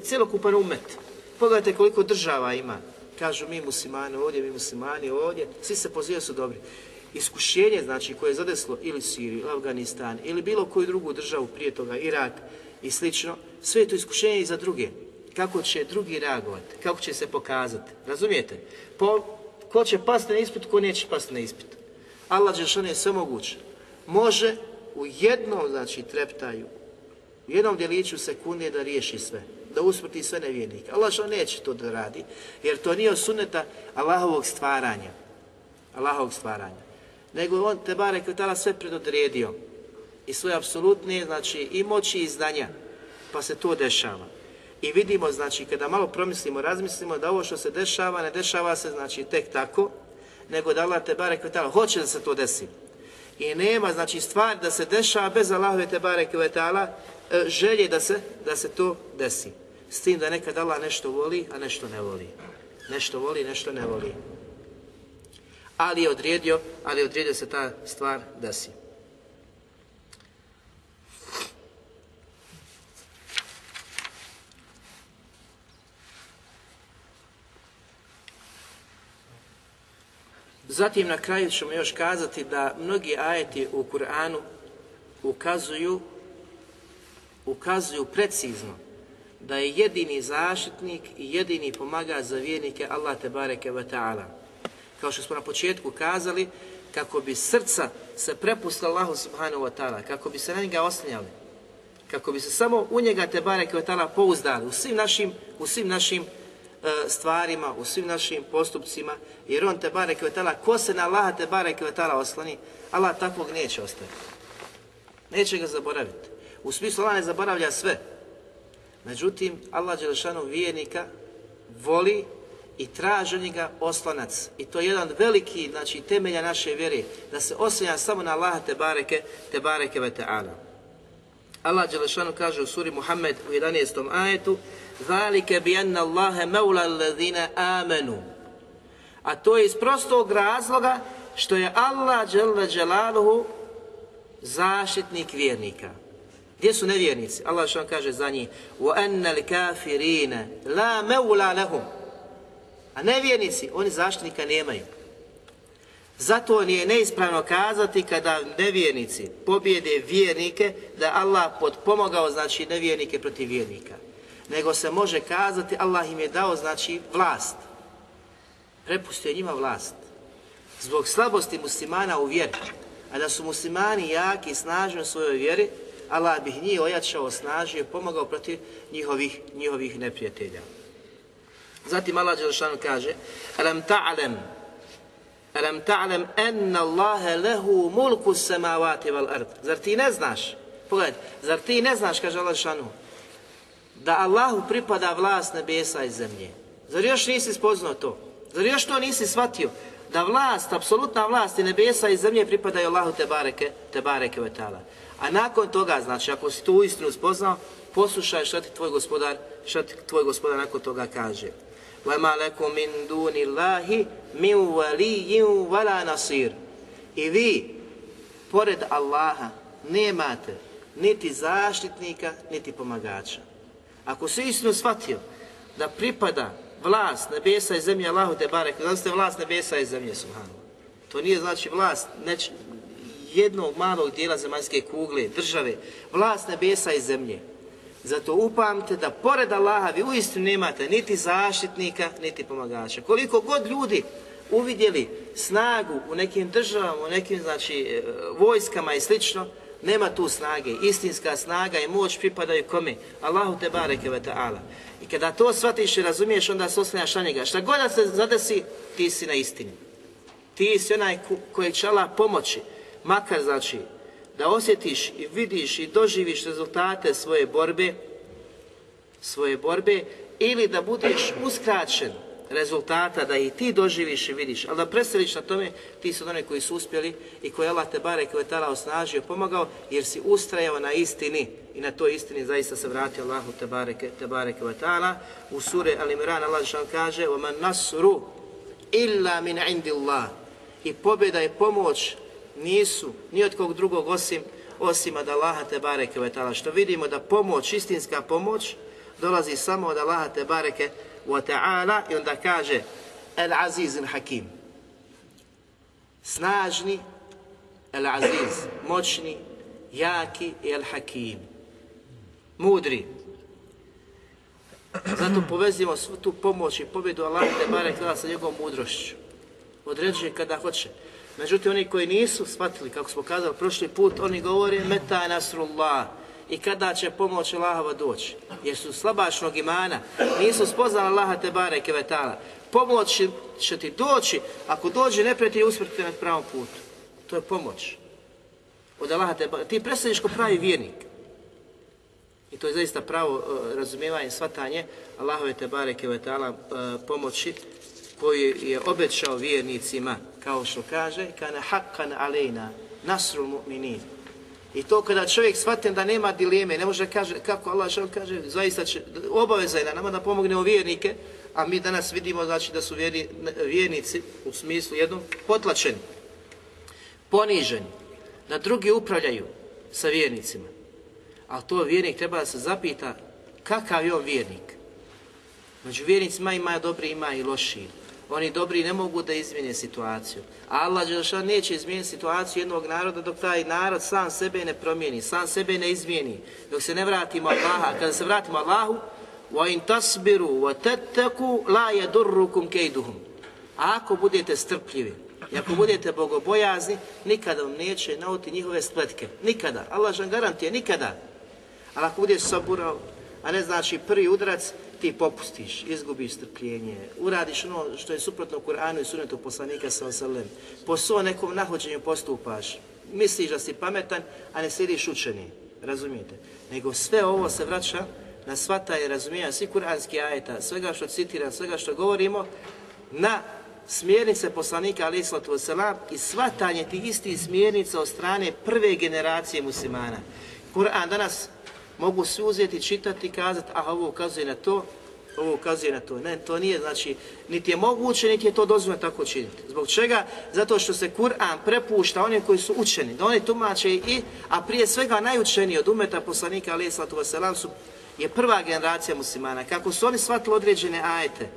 cjelokupan umet. Pogledajte koliko država ima. Kažu mi muslimani ovdje, mi muslimani ovdje, svi se pozivaju su dobri. Iskušenje, znači, koje je zadeslo ili Siriju, Afganistan, ili bilo koju drugu državu prije toga, Irak i slično, sve je to iskušenje i za druge kako će drugi reagovati, kako će se pokazati. Razumijete? Po, ko će pasti na ispit, ko neće pasti na ispit. Allah Đelšan je sve moguće. Može u jednom, znači, treptaju, u jednom djeliću sekunde da riješi sve, da usmrti sve nevjernike. Allah što neće to da radi, jer to nije suneta Allahovog stvaranja. Allahovog stvaranja. Nego on te bare kvetala sve predodredio i svoje apsolutne, znači, i moći i znanja, pa se to dešava. I vidimo, znači, kada malo promislimo, razmislimo da ovo što se dešava, ne dešava se, znači, tek tako, nego da Allah te barek hoće da se to desi. I nema, znači, stvar da se dešava bez Allahove te barek e, želje da se, da se to desi. S tim da nekad Allah nešto voli, a nešto ne voli. Nešto voli, nešto ne voli. Ali je odredio, ali je odredio se ta stvar desi. Zatim na kraju ćemo još kazati da mnogi ajeti u Kur'anu ukazuju, ukazuju precizno da je jedini zaštitnik i jedini pomagač za vjernike Allah te bareke ve ta'ala. Kao što smo na početku kazali, kako bi srca se prepustila Allahu subhanahu wa ta'ala, kako bi se na njega oslanjali, kako bi se samo u njega te bareke ve ta'ala pouzdali u svim našim, u svim našim stvarima, u svim našim postupcima, jer on te bareke ve ta'ala, ko se na Allaha te bareke ve ta'ala oslani, Allah takvog neće ostaviti. Neće ga zaboraviti. U smislu Allah ne zaboravlja sve. Međutim, Allah Đelešanu vijenika voli i traži njega oslanac. I to je jedan veliki znači, temelja naše vjere, da se oslanja samo na Allaha te bareke, te bareke ve ta'ala. Allah Đelešanu kaže u suri Muhammed u 11. ajetu ذَلِكَ بِيَنَّ اللَّهَ مَوْلَ الَّذِينَ آمَنُوا A to je iz prostog razloga što je Allah Đele Đelaluhu zaštitnik vjernika. Gdje su nevjernici? Allah što kaže za njih وَأَنَّ الْكَافِرِينَ لَا مَوْلَا لَهُمْ A nevjernici, oni zaštitnika nemaju. Zato nije neispravno kazati kada nevjernici pobjede vjernike da Allah potpomogao znači nevjernike protiv vjernika. Nego se može kazati Allah im je dao znači vlast. Prepustio njima vlast. Zbog slabosti muslimana u vjeri. A da su muslimani jaki i snažni u svojoj vjeri, Allah bi njih ojačao, snažio i pomogao protiv njihovih, njihovih neprijatelja. Zatim Allah Đelšanu kaže Alam ta'lem Alam ta'lem enna Allahe lehu mulku samavati val ard. Zar ti ne znaš? Pogledaj, zar ti ne znaš, kaže Allah Đelšanu, da Allahu pripada vlast nebesa i zemlje? Zar još nisi spoznao to? Zar još to nisi shvatio? Da vlast, apsolutna vlast i nebesa i zemlje pripadaju Allahu te bareke, te bareke vetala. A nakon toga, znači, ako si tu istinu spoznao, poslušaj šta ti tvoj gospodar, šta ti tvoj gospodar nakon toga kaže. وَمَا لَكُمْ مِنْ دُونِ اللَّهِ مِنْ وَلِيٍّ وَلَا نَصِيرٍ I vi, pored Allaha, nemate niti zaštitnika, niti pomagača. Ako si istinu shvatio da pripada vlast nebesa i zemlje Allahu te barek, da ste vlast nebesa i zemlje, subhanallah. To nije znači vlast neč, jednog malog dijela zemaljske kugle, države, vlast nebesa i zemlje. zato upamte da pored Allaha vi uistinu nemate niti zaštitnika, niti pomagača. Koliko god ljudi uvidjeli snagu u nekim državama, u nekim znači, e, vojskama i slično, nema tu snage. Istinska snaga i moć pripadaju kome? Allahu te bareke ve ta'ala. I kada to shvatiš i razumiješ, onda se oslanjaš na njega. Šta god da se zadesi, ti si na istini. Ti si onaj kojeg će Allah pomoći. Makar znači da osjetiš i vidiš i doživiš rezultate svoje borbe, svoje borbe, ili da budeš uskraćen rezultata da i ti doživiš i vidiš, ali da preseliš na tome, ti su one koji su uspjeli i koji Allah te bare koje tala osnažio, pomogao, jer si ustrajao na istini i na toj istini zaista se vratio Allahu te bareke, te bareke ve ta'ala. U sure Al-Imran Allah što kaže وَمَنْ نَصْرُ إِلَّا مِنْ عِنْدِ اللَّهِ I pobjeda i pomoć nisu ni od kog drugog osim osim od Allaha te bareke ve ta'ala. Što vidimo da pomoć, istinska pomoć, dolazi samo od Allaha te bareke wa ta'ala i onda kaže El Aziz il Hakim. Snažni, El Aziz, moćni, jaki i El Hakim. Mudri. Zato povezimo svu tu pomoć i pobjedu Allaha te bareke sa njegovom mudrošću. Određuje kada hoće. Međutim, oni koji nisu shvatili, kako smo kazali prošli put, oni govore meta nasrullah i kada će pomoć Allahova doći. Jer su slabašnog imana, nisu spoznali Allaha te bare kevetala. Pomoć će ti doći, ako dođe neprijatelj usmrti na pravom putu. To je pomoć. Od Allaha te. Ti predstavljiš ko pravi vjernik. I to je zaista pravo uh, razumijevanje, shvatanje Allahove te bare kevetala uh, pomoći koju je obećao vjernicima, kao što kaže, kana haqqan alejna nasrul mu'minin. I to kada čovjek shvatim da nema dileme, ne može kaže, kako Allah što kaže, zaista će, obaveza je da nama da pomognemo vjernike, a mi danas vidimo znači da su vjerni, vjernici u smislu jednom potlačeni, poniženi, da drugi upravljaju sa vjernicima. Ali to vjernik treba da se zapita kakav je on vjernik. Među vjernicima ima dobri, ima i loši. Oni dobri ne mogu da izmijene situaciju. Allah Đelšan neće izmijeniti situaciju jednog naroda dok taj narod sam sebe ne promijeni, sam sebe ne izmijeni, dok se ne vratimo Allaha. Kada se vratimo Allahu, وَإِن تَصْبِرُوا وَتَتَّكُوا لَا يَدُرُّكُمْ كَيْدُهُمْ A ako budete strpljivi, i ako budete bogobojazni, nikada vam neće nauti njihove spletke. Nikada. Allah žan garantije, nikada. Ali ako budeš saburao, a ne znači prvi udarac, ti popustiš, izgubiš strpljenje, uradiš ono što je suprotno Kur'anu i sunetu poslanika sa osalem, po svom nekom nahođenju postupaš, misliš da si pametan, a ne slidiš učeni, razumijete? Nego sve ovo se vraća na svata i razumijanja svi kuranski ajeta, svega što citiram, svega što govorimo, na smjernice poslanika alaih i svatanje tih istih smjernica od strane prve generacije muslimana. Kur'an danas mogu svi uzeti, čitati i kazati, aha, ovo ukazuje na to, ovo ukazuje na to. Ne, to nije, znači, niti je moguće, niti je to dozvoljeno tako činiti. Zbog čega? Zato što se Kur'an prepušta onim koji su učeni, da oni tumače i, a prije svega najučeniji od umeta poslanika, alaih sallatu su je prva generacija muslimana. Kako su oni shvatili određene ajete,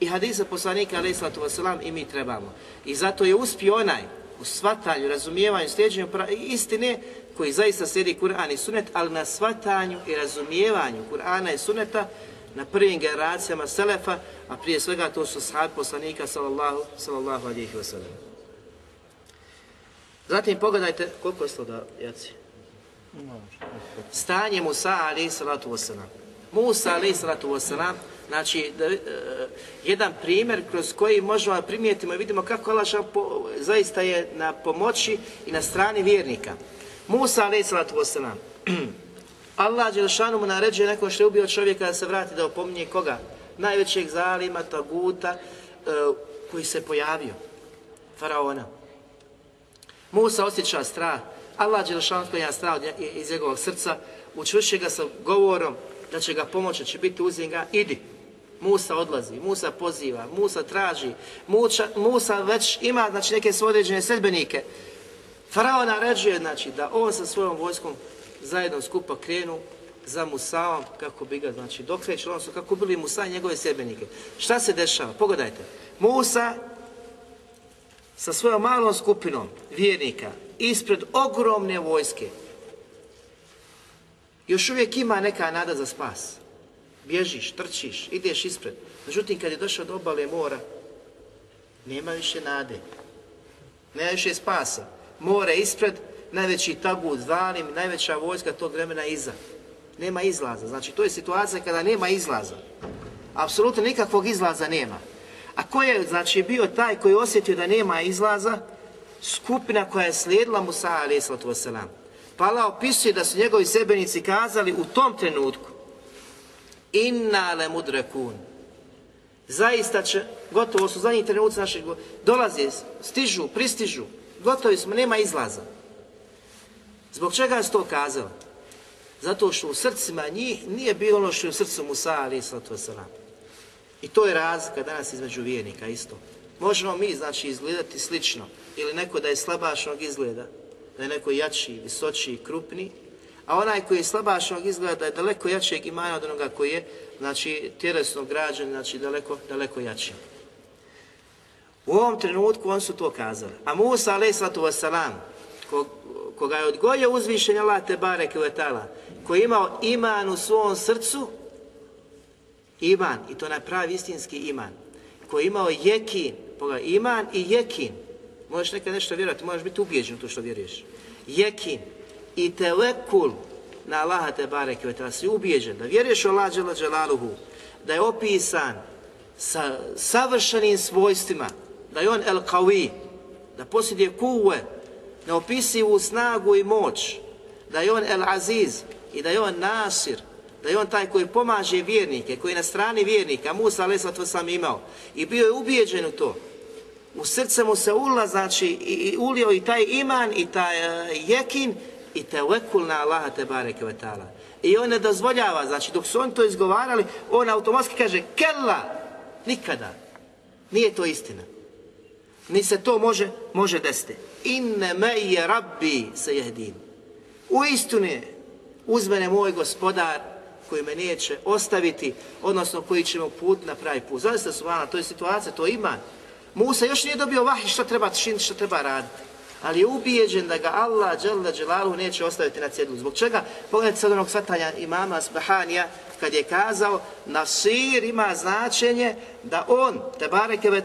i hadisa poslanika alaih sallatu i mi trebamo. I zato je uspio onaj u shvatanju, razumijevanju, sljeđenju istine koji zaista slijedi Kur'an i Sunet, ali na shvatanju i razumijevanju Kur'ana i Suneta na prvim generacijama Selefa, a prije svega to su sahab poslanika sallallahu, sallallahu alihi wasallam. Zatim pogledajte, koliko je to da, Jaci? Stanje Musa alihi sallatu wasalam. Musa alihi sallatu wasalam Znači, da, e, jedan primjer kroz koji možemo primijetimo i vidimo kako Allah zaista je na pomoći i na strani vjernika. Musa alaih salatu wasalam. Allah Đelšanu mu naređuje neko što je ubio čovjeka da se vrati da opominje koga? Najvećeg zalima, taguta, e, koji se pojavio. Faraona. Musa osjeća strah. Allah Đelšanu sklanja strah iz njegovog srca. Učvrši ga sa govorom da će ga pomoći, će biti uzim ga, idi. Musa odlazi, Musa poziva, Musa traži, Musa, Musa već ima znači, neke svoje određene sedbenike. Farao naređuje znači, da on sa svojom vojskom zajedno skupa krenu za Musaom kako bi ga znači, dokreću, odnosno kako bili Musa i njegove sedbenike. Šta se dešava? Pogledajte. Musa sa svojom malom skupinom vjernika ispred ogromne vojske još uvijek ima neka nada za spas bježiš, trčiš, ideš ispred. Međutim, kad je došao do obale mora, nema više nade. Nema više spasa. More ispred, najveći tagut zalim, najveća vojska tog vremena iza. Nema izlaza. Znači, to je situacija kada nema izlaza. Apsolutno nikakvog izlaza nema. A ko je, znači, bio taj koji je osjetio da nema izlaza? Skupina koja je slijedila Musa, alaih sallatu wasalam. Pa Allah opisuje da su njegovi sebenici kazali u tom trenutku inna le mudrekun. Zaista će, gotovo su zadnji trenuci našeg, dolaze, stižu, pristižu, gotovi smo, nema izlaza. Zbog čega je to kazao? Zato što u srcima njih nije bilo ono što je u srcu Musa, ali i I to je razlika danas između vijenika isto. Možemo mi, znači, izgledati slično, ili neko da je slabašnog izgleda, da je neko jači, visoči, krupni, a onaj koji je slabašnog izgleda je daleko jačeg imana od onoga koji je, znači, tjelesno građan, znači, daleko, daleko jači. U ovom trenutku on su to kazali. A Musa, ko, koga je odgojio uzvišenje Allah te bareke vetala, koji je imao iman u svom srcu, iman, i to pravi istinski iman, koji je imao jekin, pogledaj, iman i jekin, možeš nekad nešto vjerovati, možeš biti ubijeđen u to što vjeruješ. Jekin, i telekul na Allaha te bareke ve si ubijeđen da vjeruješ u Allah dželaluhu, da je opisan sa savršenim svojstvima, da je on el qawi, da posjeduje kuve, neopisivu snagu i moć, da je on el aziz i da je on nasir, da je on taj koji pomaže vjernike, koji je na strani vjernika, Musa a.s. sam imao i bio je ubijeđen u to. U srce mu se ula, znači, i, i ulio i taj iman i taj uh, jekin i tevekul na Allaha te bareke ve ta'ala. I on ne dozvoljava, znači dok su oni to izgovarali, on automatski kaže kella, nikada. Nije to istina. Ni se to može, može desiti. Inne me je rabbi se jehdin. U istine, uz mene moj gospodar koji me neće ostaviti, odnosno koji će me put na pravi put. Zaista su vana, to je situacija, to ima. Musa još nije dobio vahi što treba činiti, što treba raditi. Ali je ubijeđen da ga Allah dželle neće ostaviti na cjedlu. Zbog čega? Pogledajte sad onog svatanja imama Sbahanija, kad je kazao Nasir ima značenje da on, te bareke ve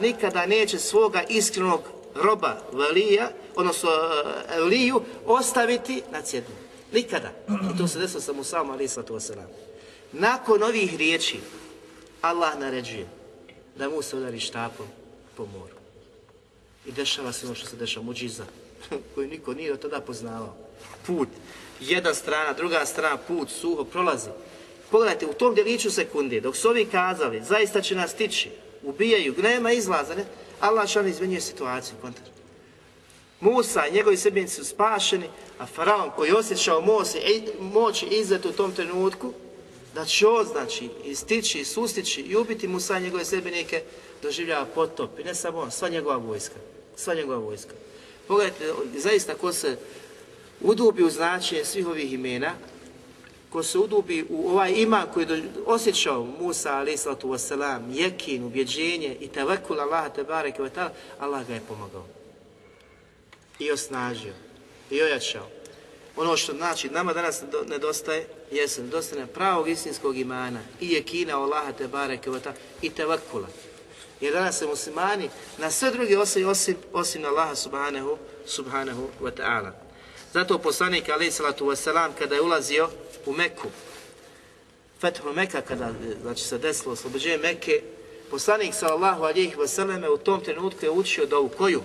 nikada neće svoga iskrenog roba, velija, odnosno veliju, ostaviti na cjednu. Nikada. I to se desilo sa Musaom alaih sallatu wasalam. Nakon ovih riječi, Allah naređuje da mu se udari štapom po moru. I dešava se ono što se dešava, muđiza, koju niko nije od tada poznavao. Put, jedna strana, druga strana, put, suho, prolazi. Pogledajte, u tom djeliću sekunde, dok su ovi kazali, zaista će nas tići, ubijaju, nema izlaza, ne? Allah šan izmenjuje situaciju, kontra. Musa i njegovi sebenici su spašeni, a faraon koji je osjećao moć, moć izlet u tom trenutku, da će on, znači, istići, sustići i ubiti Musa i njegove sebenike, doživljava potop. I ne samo on, sva njegova vojska. Sva njegova vojska. Pogledajte, zaista ko se udubi u značenje svih ovih imena, ko se udubi u ovaj ima koji je osjećao Musa alaih sallatu wasalam, jekin, ubjeđenje i tevekul te bareke wa Allah ga je pomagao. I osnažio. I ojačao. Ono što znači nama danas nedostaje, jeste nedostaje pravog istinskog imana i jekina te bareke wa i tevekula. Jer danas se muslimani na sve druge osim, osim, osim na Allaha subhanahu, subhanahu wa ta'ala. Zato poslanik alaih salatu wasalam kada je ulazio u Meku, Fethu Meka kada znači, se desilo oslobođenje Meke, poslanik sallallahu alihi wasallam u tom trenutku je učio dovu koju?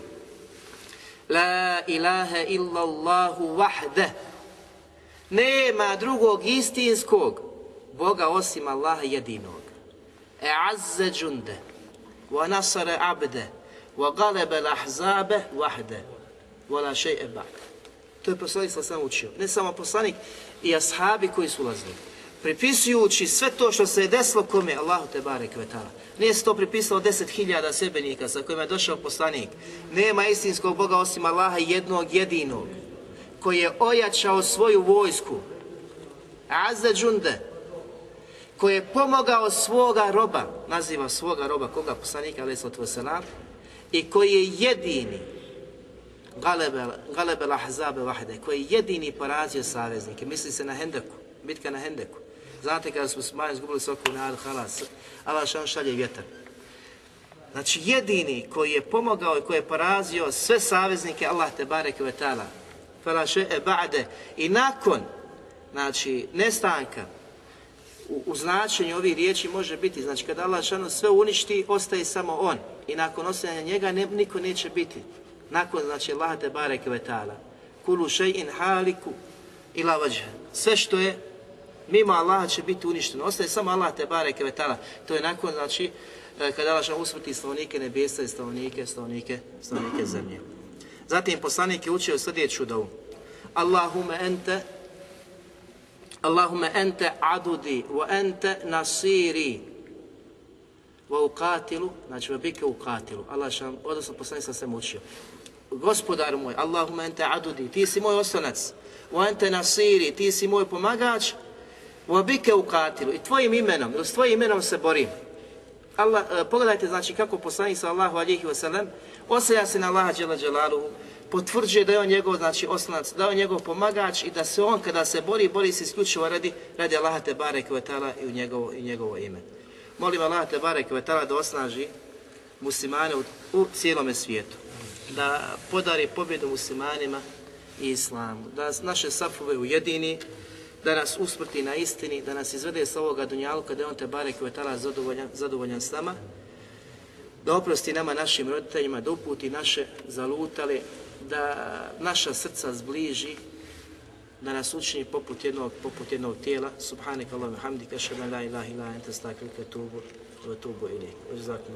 La ilaha illa Allahu wahde. Nema drugog istinskog Boga osim Allaha jedinog. E azze džunde, wa nasara abde, wa galebe lahzabe wahde, wa la še'e ba'd. To je poslanik sam učio. Ne samo poslanik, i ashabi koji su ulazili. Pripisujući sve to što se je desilo kome, Allahu te bare kvetala. Nije se to pripisalo deset hiljada sebenika sa kojima je došao poslanik. Nema istinskog Boga osim Allaha jednog jedinog, koji je ojačao svoju vojsku. Azze džunde, koji je pomogao svoga roba, naziva svoga roba, koga poslanika, ali i koji je jedini, Galebe lahzabe vahde, koji je jedini porazio saveznike. Misli se na Hendeku, bitka na Hendeku. Znate kada smo smanjili, izgubili soku na Al Halas, Allah šan šalje vjetar. Znači jedini koji je pomogao i koji je porazio sve saveznike Allah te barek ve ta'ala. E ba'de. I nakon, znači, nestanka, u, u značenju ovih riječi može biti, znači kada Allah šanu sve uništi, ostaje samo On. I nakon ostajanja njega ne, niko neće biti nakon znači Allah te bareke ve taala. Kulu shay'in haliku ila vajha sve što je mimo Allaha će biti uništeno. Ostaje samo Allah te bareke ve taala. To je nakon znači e, kada Allah usmrti stanovnike nebesa i stanovnike stanovnike stanovnike zemlje. Zatim poslanik je učio sljedeću dovu. Allahumma ente Allahumma ente adudi wa ente nasiri wa uqatilu, znači wa bike uqatilu. Allah šan, odnosno poslanik sam se mučio gospodar moj, Allahumma ente adudi, ti si moj oslonac, wa ente nasiri, ti si moj pomagač, wa bike ukatilu, i tvojim imenom, ili s tvojim imenom se borim. Allah, e, pogledajte znači kako poslanik sallahu alihi wasallam osaja se na Allaha džela dželaluhu, potvrđuje da je on njegov znači oslonac, da je on njegov pomagač i da se on kada se bori, bori se isključivo radi, radi Allaha te barek i u njegovo, i njegovo ime. Molim Allaha te barek da osnaži muslimane u, u cijelome svijetu da podari pobjedu muslimanima i islamu, da naše safove ujedini, da nas usmrti na istini, da nas izvede s ovoga dunjalu kada je on te barek zadovoljan, zadovoljan s nama, da oprosti nama našim roditeljima, da uputi naše zalutale, da naša srca zbliži, da nas učini poput jednog, poput jednog tijela. Subhanak Allahumma hamdika, šedan la ilaha ila ente stakilke tubu, tubu ilik. Uzakum.